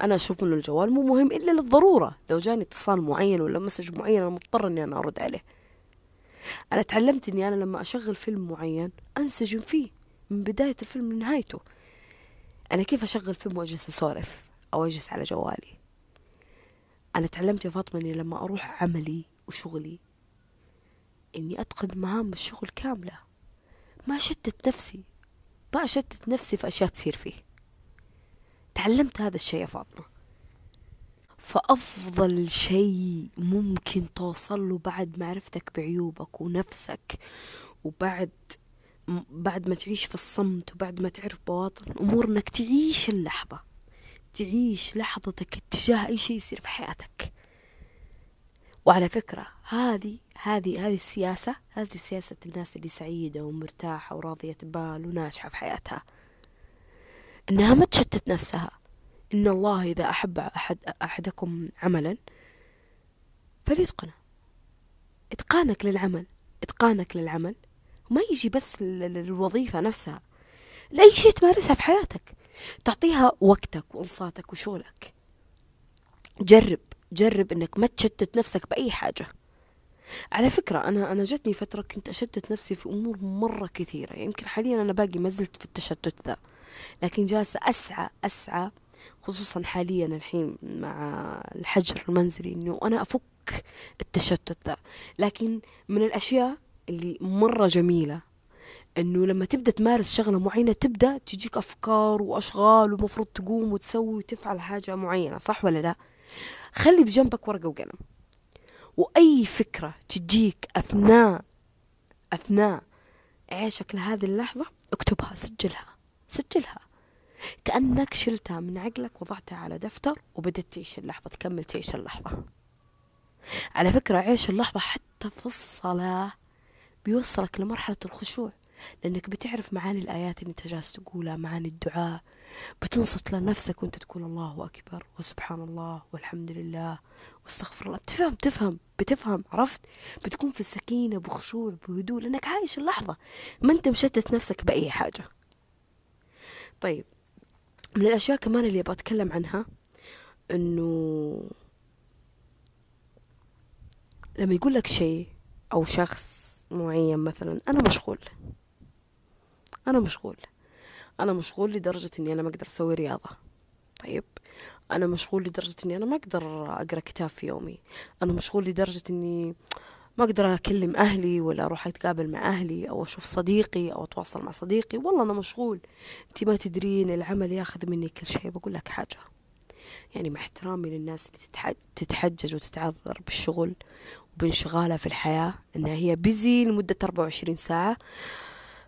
[SPEAKER 1] أنا أشوف أنه الجوال مو مهم إلا للضرورة. لو جاني اتصال معين ولا مسج معين أنا مضطر أني أنا أرد عليه. أنا تعلمت أني أنا لما أشغل فيلم معين أنسجم فيه من بداية الفيلم لنهايته. أنا كيف أشغل فيلم وأجلس أسولف أو أجلس على جوالي؟ أنا تعلمت يا فاطمة إني لما أروح عملي وشغلي إني أتقن مهام الشغل كاملة. ما أشتت نفسي ما أشتت نفسي في أشياء تصير فيه. تعلمت هذا الشيء يا فاطمة. فأفضل شيء ممكن توصل له بعد معرفتك بعيوبك ونفسك وبعد بعد ما تعيش في الصمت وبعد ما تعرف بواطن الأمور إنك تعيش اللحظة. تعيش لحظتك اتجاه أي شيء يصير في حياتك. وعلى فكرة هذه هذه هذه السياسة هذه سياسة الناس اللي سعيدة ومرتاحة وراضية بال وناجحة في حياتها. إنها ما تشتت نفسها. إن الله إذا أحب أحد أحدكم عملا فليتقنه. إتقانك للعمل إتقانك للعمل. وما يجي بس للوظيفة نفسها. لأي شيء تمارسها في حياتك. تعطيها وقتك وانصاتك وشغلك. جرب جرب إنك ما تشتت نفسك بأي حاجة. على فكرة أنا أنا جتني فترة كنت أشتت نفسي في أمور مرة كثيرة. يمكن حاليا أنا باقي ما زلت في التشتت ذا لكن جالسة أسعى أسعى خصوصا حاليا الحين مع الحجر المنزلي إنه أنا أفك التشتت ذا. لكن من الأشياء اللي مرة جميلة إنه لما تبدأ تمارس شغلة معينة تبدأ تجيك أفكار وأشغال ومفروض تقوم وتسوي وتفعل حاجة معينة صح ولا لا؟ خلي بجنبك ورقة وقلم. وأي فكرة تجيك أثناء أثناء عيشك لهذه اللحظة اكتبها سجلها سجلها. كأنك شلتها من عقلك وضعتها على دفتر وبدت تعيش اللحظة تكمل تعيش اللحظة. على فكرة عيش اللحظة حتى في الصلاة بيوصلك لمرحلة الخشوع. لأنك بتعرف معاني الآيات اللي أنت جالس تقولها معاني الدعاء. بتنصت لنفسك وأنت تقول الله أكبر وسبحان الله والحمد لله واستغفر الله. بتفهم تفهم بتفهم عرفت؟ بتكون في السكينة بخشوع بهدوء لأنك عايش اللحظة. ما أنت مشتت نفسك بأي حاجة. طيب من الأشياء كمان اللي أبغى أتكلم عنها إنه لما يقول لك شيء أو شخص معين مثلا أنا مشغول. أنا مشغول. أنا مشغول لدرجة إني أنا ما أقدر أسوي رياضة. طيب. أنا مشغول لدرجة إني أنا ما أقدر أقرأ كتاب في يومي. أنا مشغول لدرجة إني ما أقدر أكلم أهلي ولا أروح أتقابل مع أهلي أو أشوف صديقي أو أتواصل مع صديقي. والله أنا مشغول. أنت ما تدرين العمل ياخذ مني كل شيء بقول لك حاجة. يعني مع احترامي للناس اللي تتحجج وتتعذر بالشغل وبانشغالها في الحياة إنها هي بيزي لمدة 24 ساعة.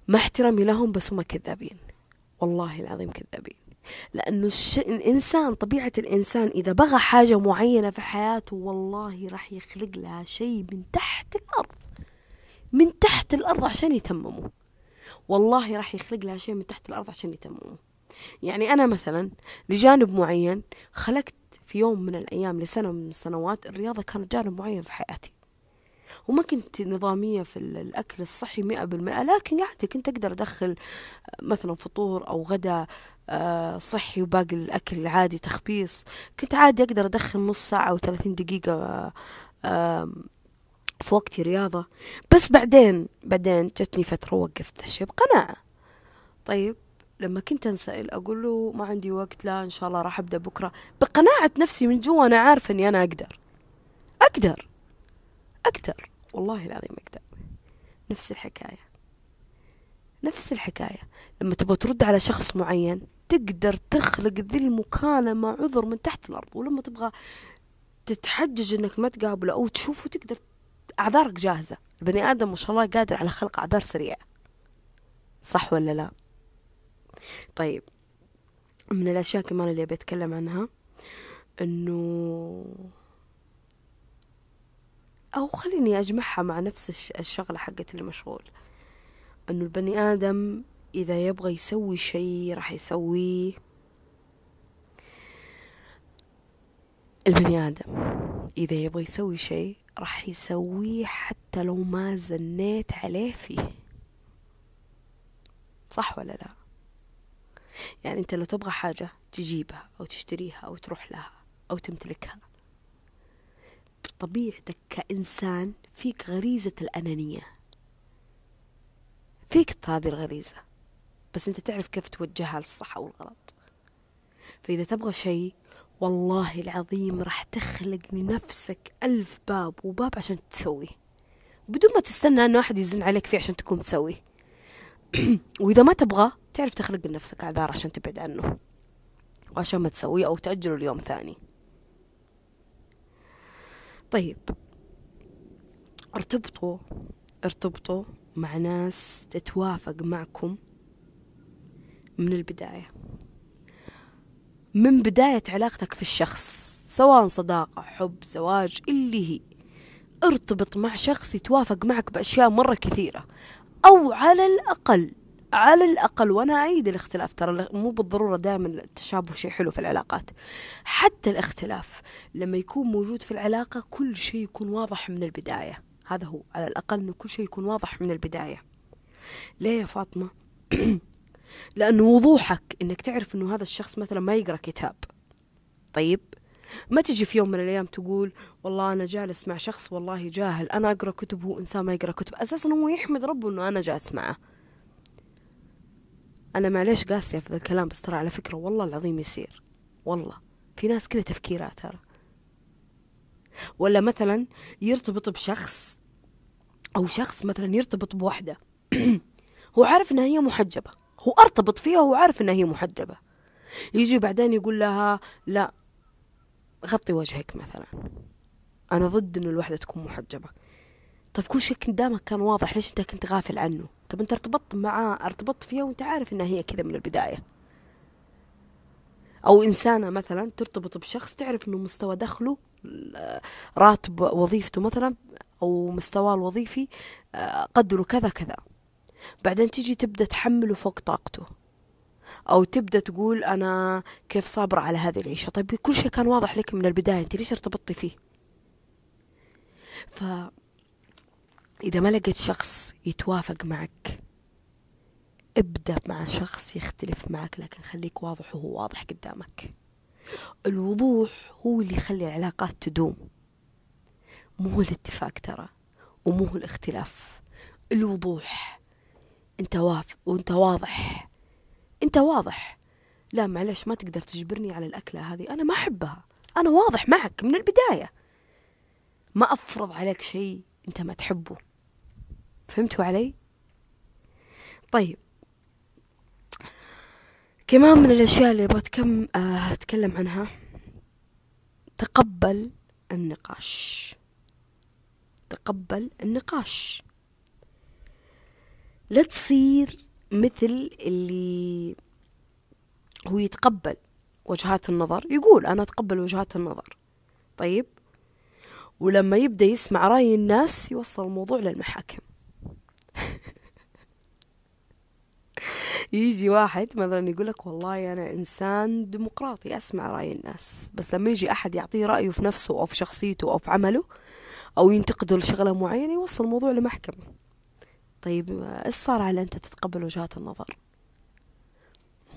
[SPEAKER 1] مع احترامي لهم بس هم كذابين. والله العظيم كذابين. لأنه الش... الإنسان طبيعة الإنسان إذا بغى حاجة معينة في حياته والله راح يخلق لها شيء من تحت الأرض. من تحت الأرض عشان يتممه. والله راح يخلق لها شيء من تحت الأرض عشان يتممه. يعني أنا مثلا لجانب معين خلقت في يوم من الأيام لسنة من السنوات الرياضة كانت جانب معين في حياتي. وما كنت نظامية في الأكل الصحي مئة بالمئة لكن عادي كنت أقدر أدخل مثلا فطور أو غدا آه، صحي وباقي الأكل العادي تخبيص. كنت عادي أقدر أدخل نص ساعة أو ثلاثين دقيقة في وقتي رياضة. بس بعدين بعدين جتني فترة وقفت الشيء بقناعة. طيب لما كنت أنسأل أقول له ما عندي وقت لا إن شاء الله راح أبدأ بكرة. بقناعة نفسي من جوا أنا عارفة إني أنا أقدر. أقدر. أقدر. والله العظيم أقدر نفس الحكاية. نفس الحكاية. لما تبغى ترد على شخص معين تقدر تخلق ذي المكالمة عذر من تحت الأرض. ولما تبغى تتحجج إنك ما تقابله أو تشوفه تقدر أعذارك جاهزة. البني آدم ما شاء الله قادر على خلق أعذار سريعة. صح ولا لا؟ طيب. من الأشياء كمان اللي بتكلم عنها إنه أو خليني أجمعها مع نفس الشغلة حقت المشغول. إنه البني آدم إذا يبغى يسوي شيء راح يسويه البني آدم. إذا يبغى يسوي شيء راح يسويه حتى لو ما زنيت عليه فيه. صح ولا لا؟ يعني أنت لو تبغى حاجة تجيبها أو تشتريها أو تروح لها أو تمتلكها بطبيعتك كإنسان فيك غريزة الأنانية. فيك هذه الغريزة بس أنت تعرف كيف توجهها للصح أو الغلط. فإذا تبغى شيء والله العظيم راح تخلق لنفسك ألف باب وباب عشان تسويه. بدون ما تستنى أنه أحد يزن عليك فيه عشان تكون تسويه. وإذا ما تبغى تعرف تخلق لنفسك أعذار عشان تبعد عنه. وعشان ما تسويه أو تأجله ليوم ثاني. طيب ارتبطوا ارتبطوا مع ناس تتوافق معكم من البداية. من بداية علاقتك في الشخص سواء صداقة حب زواج اللي هي ارتبط مع شخص يتوافق معك بأشياء مرة كثيرة أو على الأقل على الأقل وأنا أعيد الاختلاف. ترى مو بالضرورة دائما التشابه شيء حلو في العلاقات. حتى الاختلاف لما يكون موجود في العلاقة كل شيء يكون واضح من البداية. هذا هو. على الأقل أنه كل شيء يكون واضح من البداية. ليه يا فاطمة؟ لأنه وضوحك إنك تعرف إنه هذا الشخص مثلا ما يقرأ كتاب. طيب؟ ما تجي في يوم من الأيام تقول والله أنا جالس مع شخص والله جاهل أنا أقرأ كتب وهو إنسان ما يقرأ كتب. أساسا هو يحمد ربه إنه أنا جالس معه. أنا معليش قاسية في ذا الكلام بس ترى على فكرة والله العظيم يصير. والله. في ناس كذا تفكيرها ترى. ولا مثلا يرتبط بشخص أو شخص مثلا يرتبط بوحدة. هو عارف إنها هي محجبة. هو أرتبط فيها وهو عارف إنها هي محجبة. يجي بعدين يقول لها لا غطي وجهك مثلا. أنا ضد إنه الوحدة تكون محجبة. طيب كل شيء قدامك كان واضح ليش أنت كنت غافل عنه؟ طب أنت ارتبطت معاه ارتبطت فيها وأنت عارف إنها هي كذا من البداية. أو إنسانة مثلا ترتبط بشخص تعرف إنه مستوى دخله راتب وظيفته مثلا أو مستواه الوظيفي آه، قدره كذا كذا. بعدين تيجي تبدأ تحمله فوق طاقته. أو تبدأ تقول أنا كيف صابرة على هذه العيشة؟ طيب كل شيء كان واضح لك من البداية أنت ليش ارتبطتي فيه؟ ف إذا ما لقيت شخص يتوافق معك ابدأ مع شخص يختلف معك لكن خليك واضح وهو واضح قدامك. الوضوح هو اللي يخلي العلاقات تدوم. مو الاتفاق ترى ومو الاختلاف. الوضوح أنت واف وأنت واضح. أنت واضح. لا معلش ما تقدر تجبرني على الأكلة هذه. أنا ما أحبها. أنا واضح معك من البداية. ما أفرض عليك شيء أنت ما تحبه. فهمتوا علي؟ طيب. كمان من الأشياء اللي بتكم آه، أتكلم عنها. تقبل النقاش. تقبل النقاش. لا تصير مثل اللي هو يتقبل وجهات النظر. يقول أنا أتقبل وجهات النظر. طيب. ولما يبدأ يسمع رأي الناس يوصل الموضوع للمحاكم. يجي واحد مثلا يقول لك والله أنا إنسان ديمقراطي أسمع رأي الناس بس لما يجي أحد يعطيه رأيه في نفسه أو في شخصيته أو في عمله أو ينتقده لشغلة معينة يوصل الموضوع لمحكمة. طيب إيش صار على أنت تتقبل وجهات النظر؟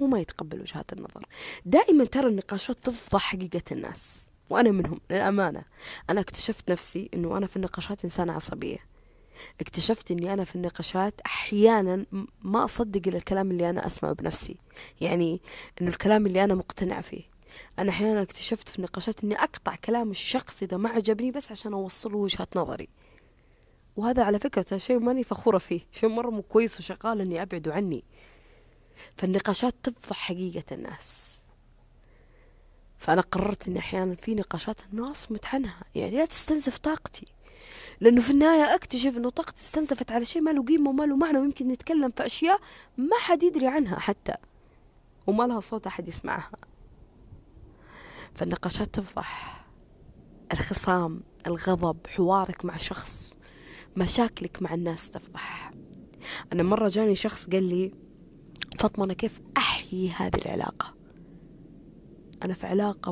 [SPEAKER 1] هو ما يتقبل وجهات النظر. دائما ترى النقاشات تفضح حقيقة الناس وأنا منهم للأمانة. أنا اكتشفت نفسي أنه أنا في النقاشات إنسانة عصبية. اكتشفت إني أنا في النقاشات أحيانا ما أصدق الكلام اللي أنا أسمعه بنفسي. يعني إنه الكلام اللي أنا مقتنع فيه. أنا أحيانا اكتشفت في النقاشات إني أقطع كلام الشخص إذا ما عجبني بس عشان أوصله وجهة نظري. وهذا على فكرة شيء ماني فخورة فيه. شيء مرة مو كويس وشغال إني ابعده عني. فالنقاشات تفضح حقيقة الناس. فأنا قررت إني أحيانا في نقاشات أصمت عنها يعني لا تستنزف طاقتي. لأنه في النهاية أكتشف أنه طاقتي استنزفت على شيء ما له قيمة وما له معنى ويمكن نتكلم في أشياء ما حد يدري عنها حتى وما لها صوت أحد يسمعها. فالنقاشات تفضح. الخصام الغضب حوارك مع شخص مشاكلك مع الناس تفضح. أنا مرة جاني شخص قال لي فاطمة أنا كيف أحيي هذه العلاقة؟ أنا في علاقة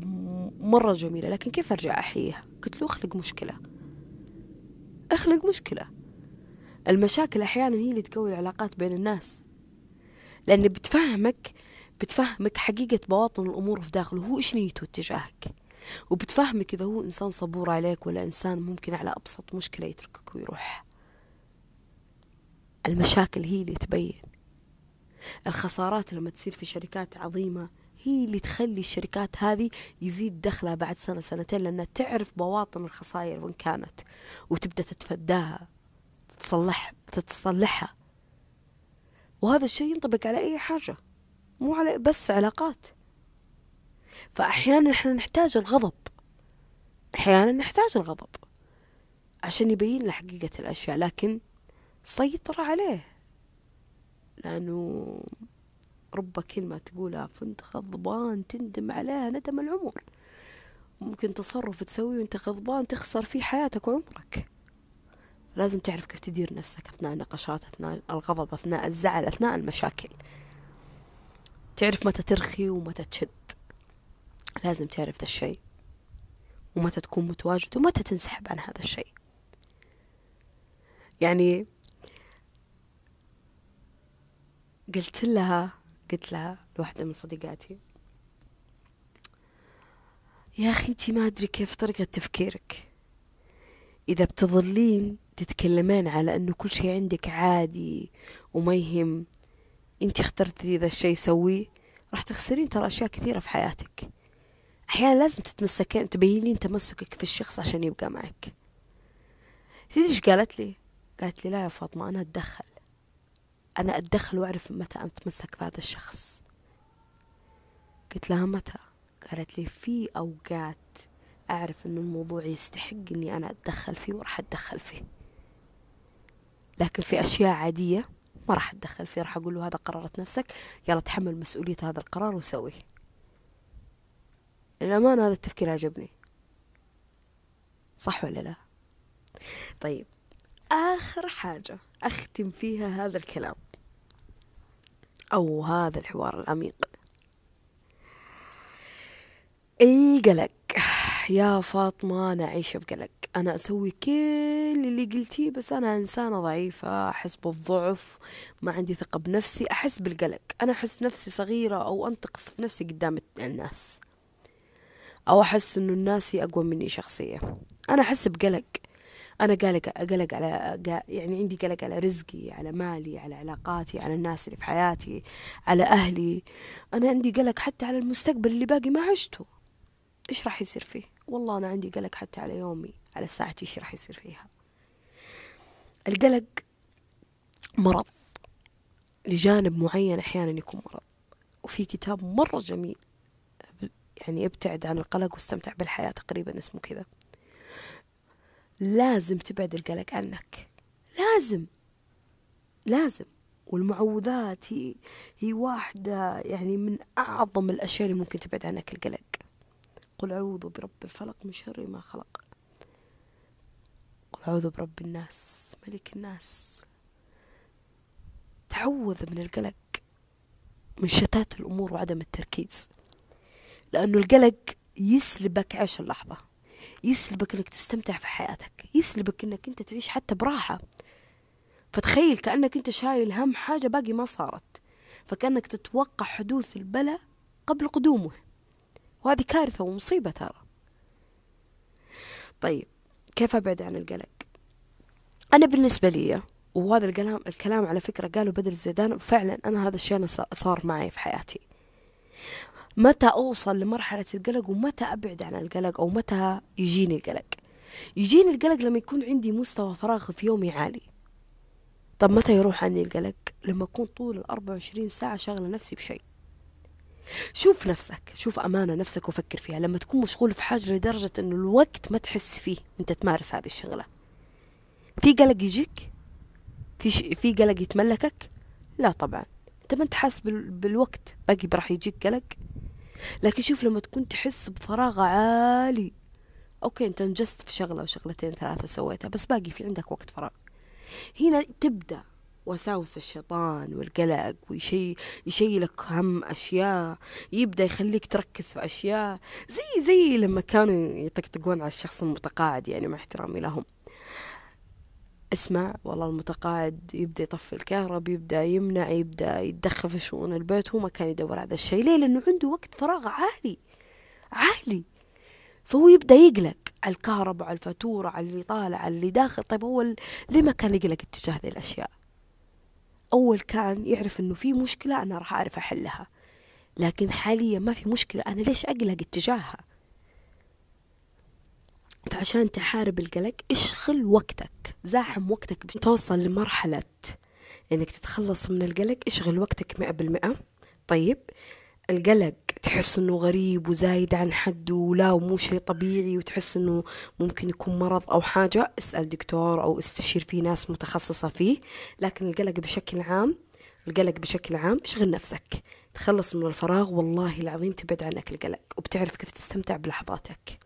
[SPEAKER 1] مرة جميلة لكن كيف أرجع أحييها؟ قلت له أخلق مشكلة. أخلق مشكلة. المشاكل أحيانا هي اللي تقوي العلاقات بين الناس. لأن بتفهمك بتفهمك حقيقة بواطن الأمور في داخله هو إيش نيته اتجاهك. وبتفهمك إذا هو إنسان صبور عليك ولا إنسان ممكن على أبسط مشكلة يتركك ويروح. المشاكل هي اللي تبين. الخسارات لما تصير في شركات عظيمة هي اللي تخلي الشركات هذه يزيد دخلها بعد سنة سنتين لأنها تعرف بواطن الخسائر وين كانت وتبدأ تتفداها تتصلح تتصلحها. وهذا الشيء ينطبق على أي حاجة مو على بس علاقات. فأحيانا إحنا نحتاج الغضب أحيانا نحتاج الغضب عشان يبين لنا حقيقة الأشياء لكن سيطر عليه لأنه رب كلمة تقولها فانت غضبان تندم عليها ندم العمر. ممكن تصرف تسويه وانت غضبان تخسر فيه حياتك وعمرك. لازم تعرف كيف تدير نفسك أثناء النقاشات أثناء الغضب أثناء الزعل أثناء المشاكل. تعرف متى ترخي ومتى تشد. لازم تعرف ذا الشيء. ومتى تكون متواجد ومتى تنسحب عن هذا الشيء. يعني قلت لها قلت لها لواحدة من صديقاتي يا أخي أنت ما أدري كيف طريقة تفكيرك. إذا بتظلين تتكلمين على أنه كل شيء عندك عادي وما يهم أنت اخترتي ذا الشيء سويه راح تخسرين ترى أشياء كثيرة في حياتك. أحيانا لازم تتمسكين تبينين تمسكك في الشخص عشان يبقى معك. تدري إيش قالت لي؟ قالت لي لا يا فاطمة أنا أتدخل. أنا أتدخل وأعرف متى أتمسك بهذا الشخص. قلت لها متى؟ قالت لي في أوقات أعرف أن الموضوع يستحق أني أنا أتدخل فيه وراح أتدخل فيه. لكن في أشياء عادية ما راح أتدخل فيه راح أقول له هذا قررت نفسك يلا تحمل مسؤولية هذا القرار وسويه للأمانة هذا التفكير عجبني. صح ولا لا؟ طيب آخر حاجة أختم فيها هذا الكلام. أو هذا الحوار العميق. القلق. يا فاطمة أنا عايشة بقلق. أنا أسوي كل اللي قلتيه بس أنا إنسانة ضعيفة أحس بالضعف ما عندي ثقة بنفسي أحس بالقلق. أنا أحس نفسي صغيرة أو أنتقص في نفسي قدام الناس. أو أحس إنه الناس أقوى مني شخصية أنا أحس بقلق. أنا قلق قلق على يعني عندي قلق على رزقي على مالي على علاقاتي على الناس اللي في حياتي على أهلي. أنا عندي قلق حتى على المستقبل اللي باقي ما عشته. إيش راح يصير فيه؟ والله أنا عندي قلق حتى على يومي على ساعتي إيش راح يصير فيها. القلق مرض. لجانب معين أحيانا يكون مرض. وفي كتاب مرة جميل يعني ابتعد عن القلق واستمتع بالحياة تقريبا اسمه كذا. لازم تبعد القلق عنك. لازم. لازم. والمعوذات هي هي واحدة يعني من أعظم الأشياء اللي ممكن تبعد عنك القلق. قل أعوذ برب الفلق من شر ما خلق. قل أعوذ برب الناس ملك الناس. تعوذ من القلق من شتات الأمور وعدم التركيز. لأنه القلق يسلبك عيش اللحظة. يسلبك إنك تستمتع في حياتك يسلبك إنك أنت تعيش حتى براحة. فتخيل كأنك أنت شايل هم حاجة باقي ما صارت فكأنك تتوقع حدوث البلاء قبل قدومه. وهذه كارثة ومصيبة ترى. طيب كيف أبعد عن القلق؟ أنا بالنسبة لي وهذا الكلام الكلام على فكرة قاله بدر الزيدان وفعلا أنا هذا الشيء أنا صار معي في حياتي. متى أوصل لمرحلة القلق ومتى أبعد عن القلق أو متى يجيني القلق؟ يجيني القلق لما يكون عندي مستوى فراغ في يومي عالي. طب متى يروح عني القلق؟ لما أكون طول الأربعة وعشرين ساعة شاغلة نفسي بشيء. شوف نفسك شوف أمانة نفسك وفكر فيها. لما تكون مشغول في حاجة لدرجة أنه الوقت ما تحس فيه أنت تمارس هذه الشغلة. في قلق يجيك؟ في ش... في قلق يتملكك؟ لا طبعا. انت ما أنت حاسس بال... بالوقت باقي راح يجيك قلق؟ لكن شوف لما تكون تحس بفراغ عالي. أوكي أنت انجزت في شغلة وشغلتين ثلاثة سويتها بس باقي في عندك وقت فراغ. هنا تبدأ وساوس الشيطان والقلق ويشي يشيلك هم أشياء يبدأ يخليك تركز في أشياء زي زي لما كانوا يطقطقون على الشخص المتقاعد يعني مع احترامي لهم. اسمع والله المتقاعد يبدأ يطفي الكهرباء يبدأ يمنع يبدأ يتدخل في شؤون البيت هو ما كان يدور على الشيء. ليه؟ لأنه عنده وقت فراغ عالي عالي. فهو يبدأ يقلق على الكهرباء على الفاتورة على اللي طالع على اللي داخل. طيب هو ليه ما كان يقلق اتجاه هذه الأشياء؟ أول كان يعرف إنه في مشكلة أنا راح أعرف أحلها. لكن حاليا ما في مشكلة. أنا ليش أقلق اتجاهها؟ فعشان تحارب القلق اشغل وقتك زاحم وقتك توصل لمرحلة إنك تتخلص من القلق اشغل وقتك مئة بالمئة. طيب القلق تحس إنه غريب وزايد عن حده ولا ومو شيء طبيعي وتحس إنه ممكن يكون مرض أو حاجة اسأل دكتور أو استشير في ناس متخصصة فيه. لكن القلق بشكل عام القلق بشكل عام اشغل نفسك. تخلص من الفراغ والله العظيم تبعد عنك القلق وبتعرف كيف تستمتع بلحظاتك.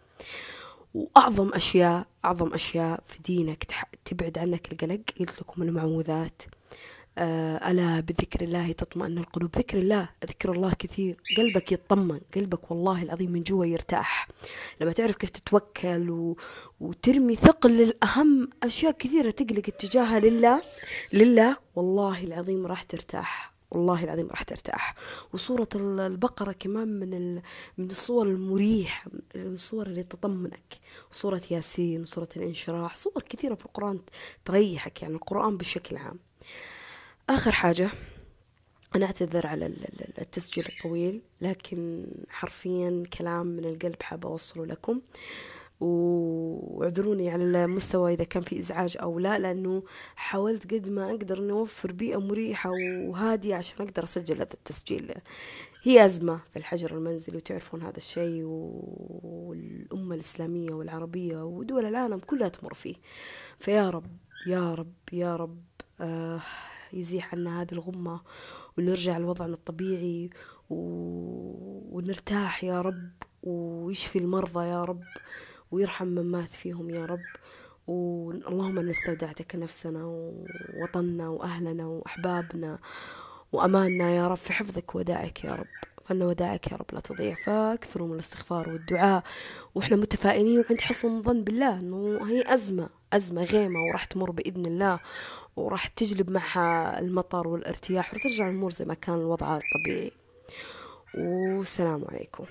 [SPEAKER 1] وأعظم أشياء أعظم أشياء في دينك تبعد عنك القلق. قلت لكم المعوذات آه، ألا بذكر الله تطمئن القلوب؟ ذكر الله ذكر الله كثير. قلبك يطمن قلبك والله العظيم من جوا يرتاح. لما تعرف كيف تتوكل و... وترمي ثقل للأهم أشياء كثيرة تقلق اتجاهها لله. لله والله العظيم راح ترتاح. والله العظيم راح ترتاح. وصورة البقرة كمان من ال... من الصور المريحة من الصور اللي تطمنك. وصورة ياسين وصورة الانشراح صور كثيرة في القرآن تريحك يعني القرآن بشكل عام. آخر حاجة أنا أعتذر على التسجيل الطويل لكن حرفيا كلام من القلب حابة أوصله لكم. واعذروني على المستوى إذا كان في إزعاج أو لا لأنه حاولت قد ما أقدر أني أوفر بيئة مريحة وهادية عشان أقدر أسجل هذا التسجيل. هي أزمة في الحجر المنزلي وتعرفون هذا الشيء والأمة الإسلامية والعربية ودول العالم كلها تمر فيه. فيا رب يا رب يا رب آه يزيح عنا هذه الغمة ونرجع لوضعنا الطبيعي ونرتاح يا رب ويشفي المرضى يا رب. ويرحم من مات فيهم يا رب. واللهم أن استودعتك نفسنا ووطننا وأهلنا وأحبابنا وأماننا يا رب في حفظك وداعك يا رب. فإن وداعك يا رب لا تضيع. فاكثروا من الاستغفار والدعاء. وإحنا متفائلين وعند حسن ظن بالله إنه هي أزمة أزمة غيمة وراح تمر بإذن الله وراح تجلب معها المطر والارتياح وترجع الأمور زي ما كان الوضع الطبيعي. والسلام عليكم.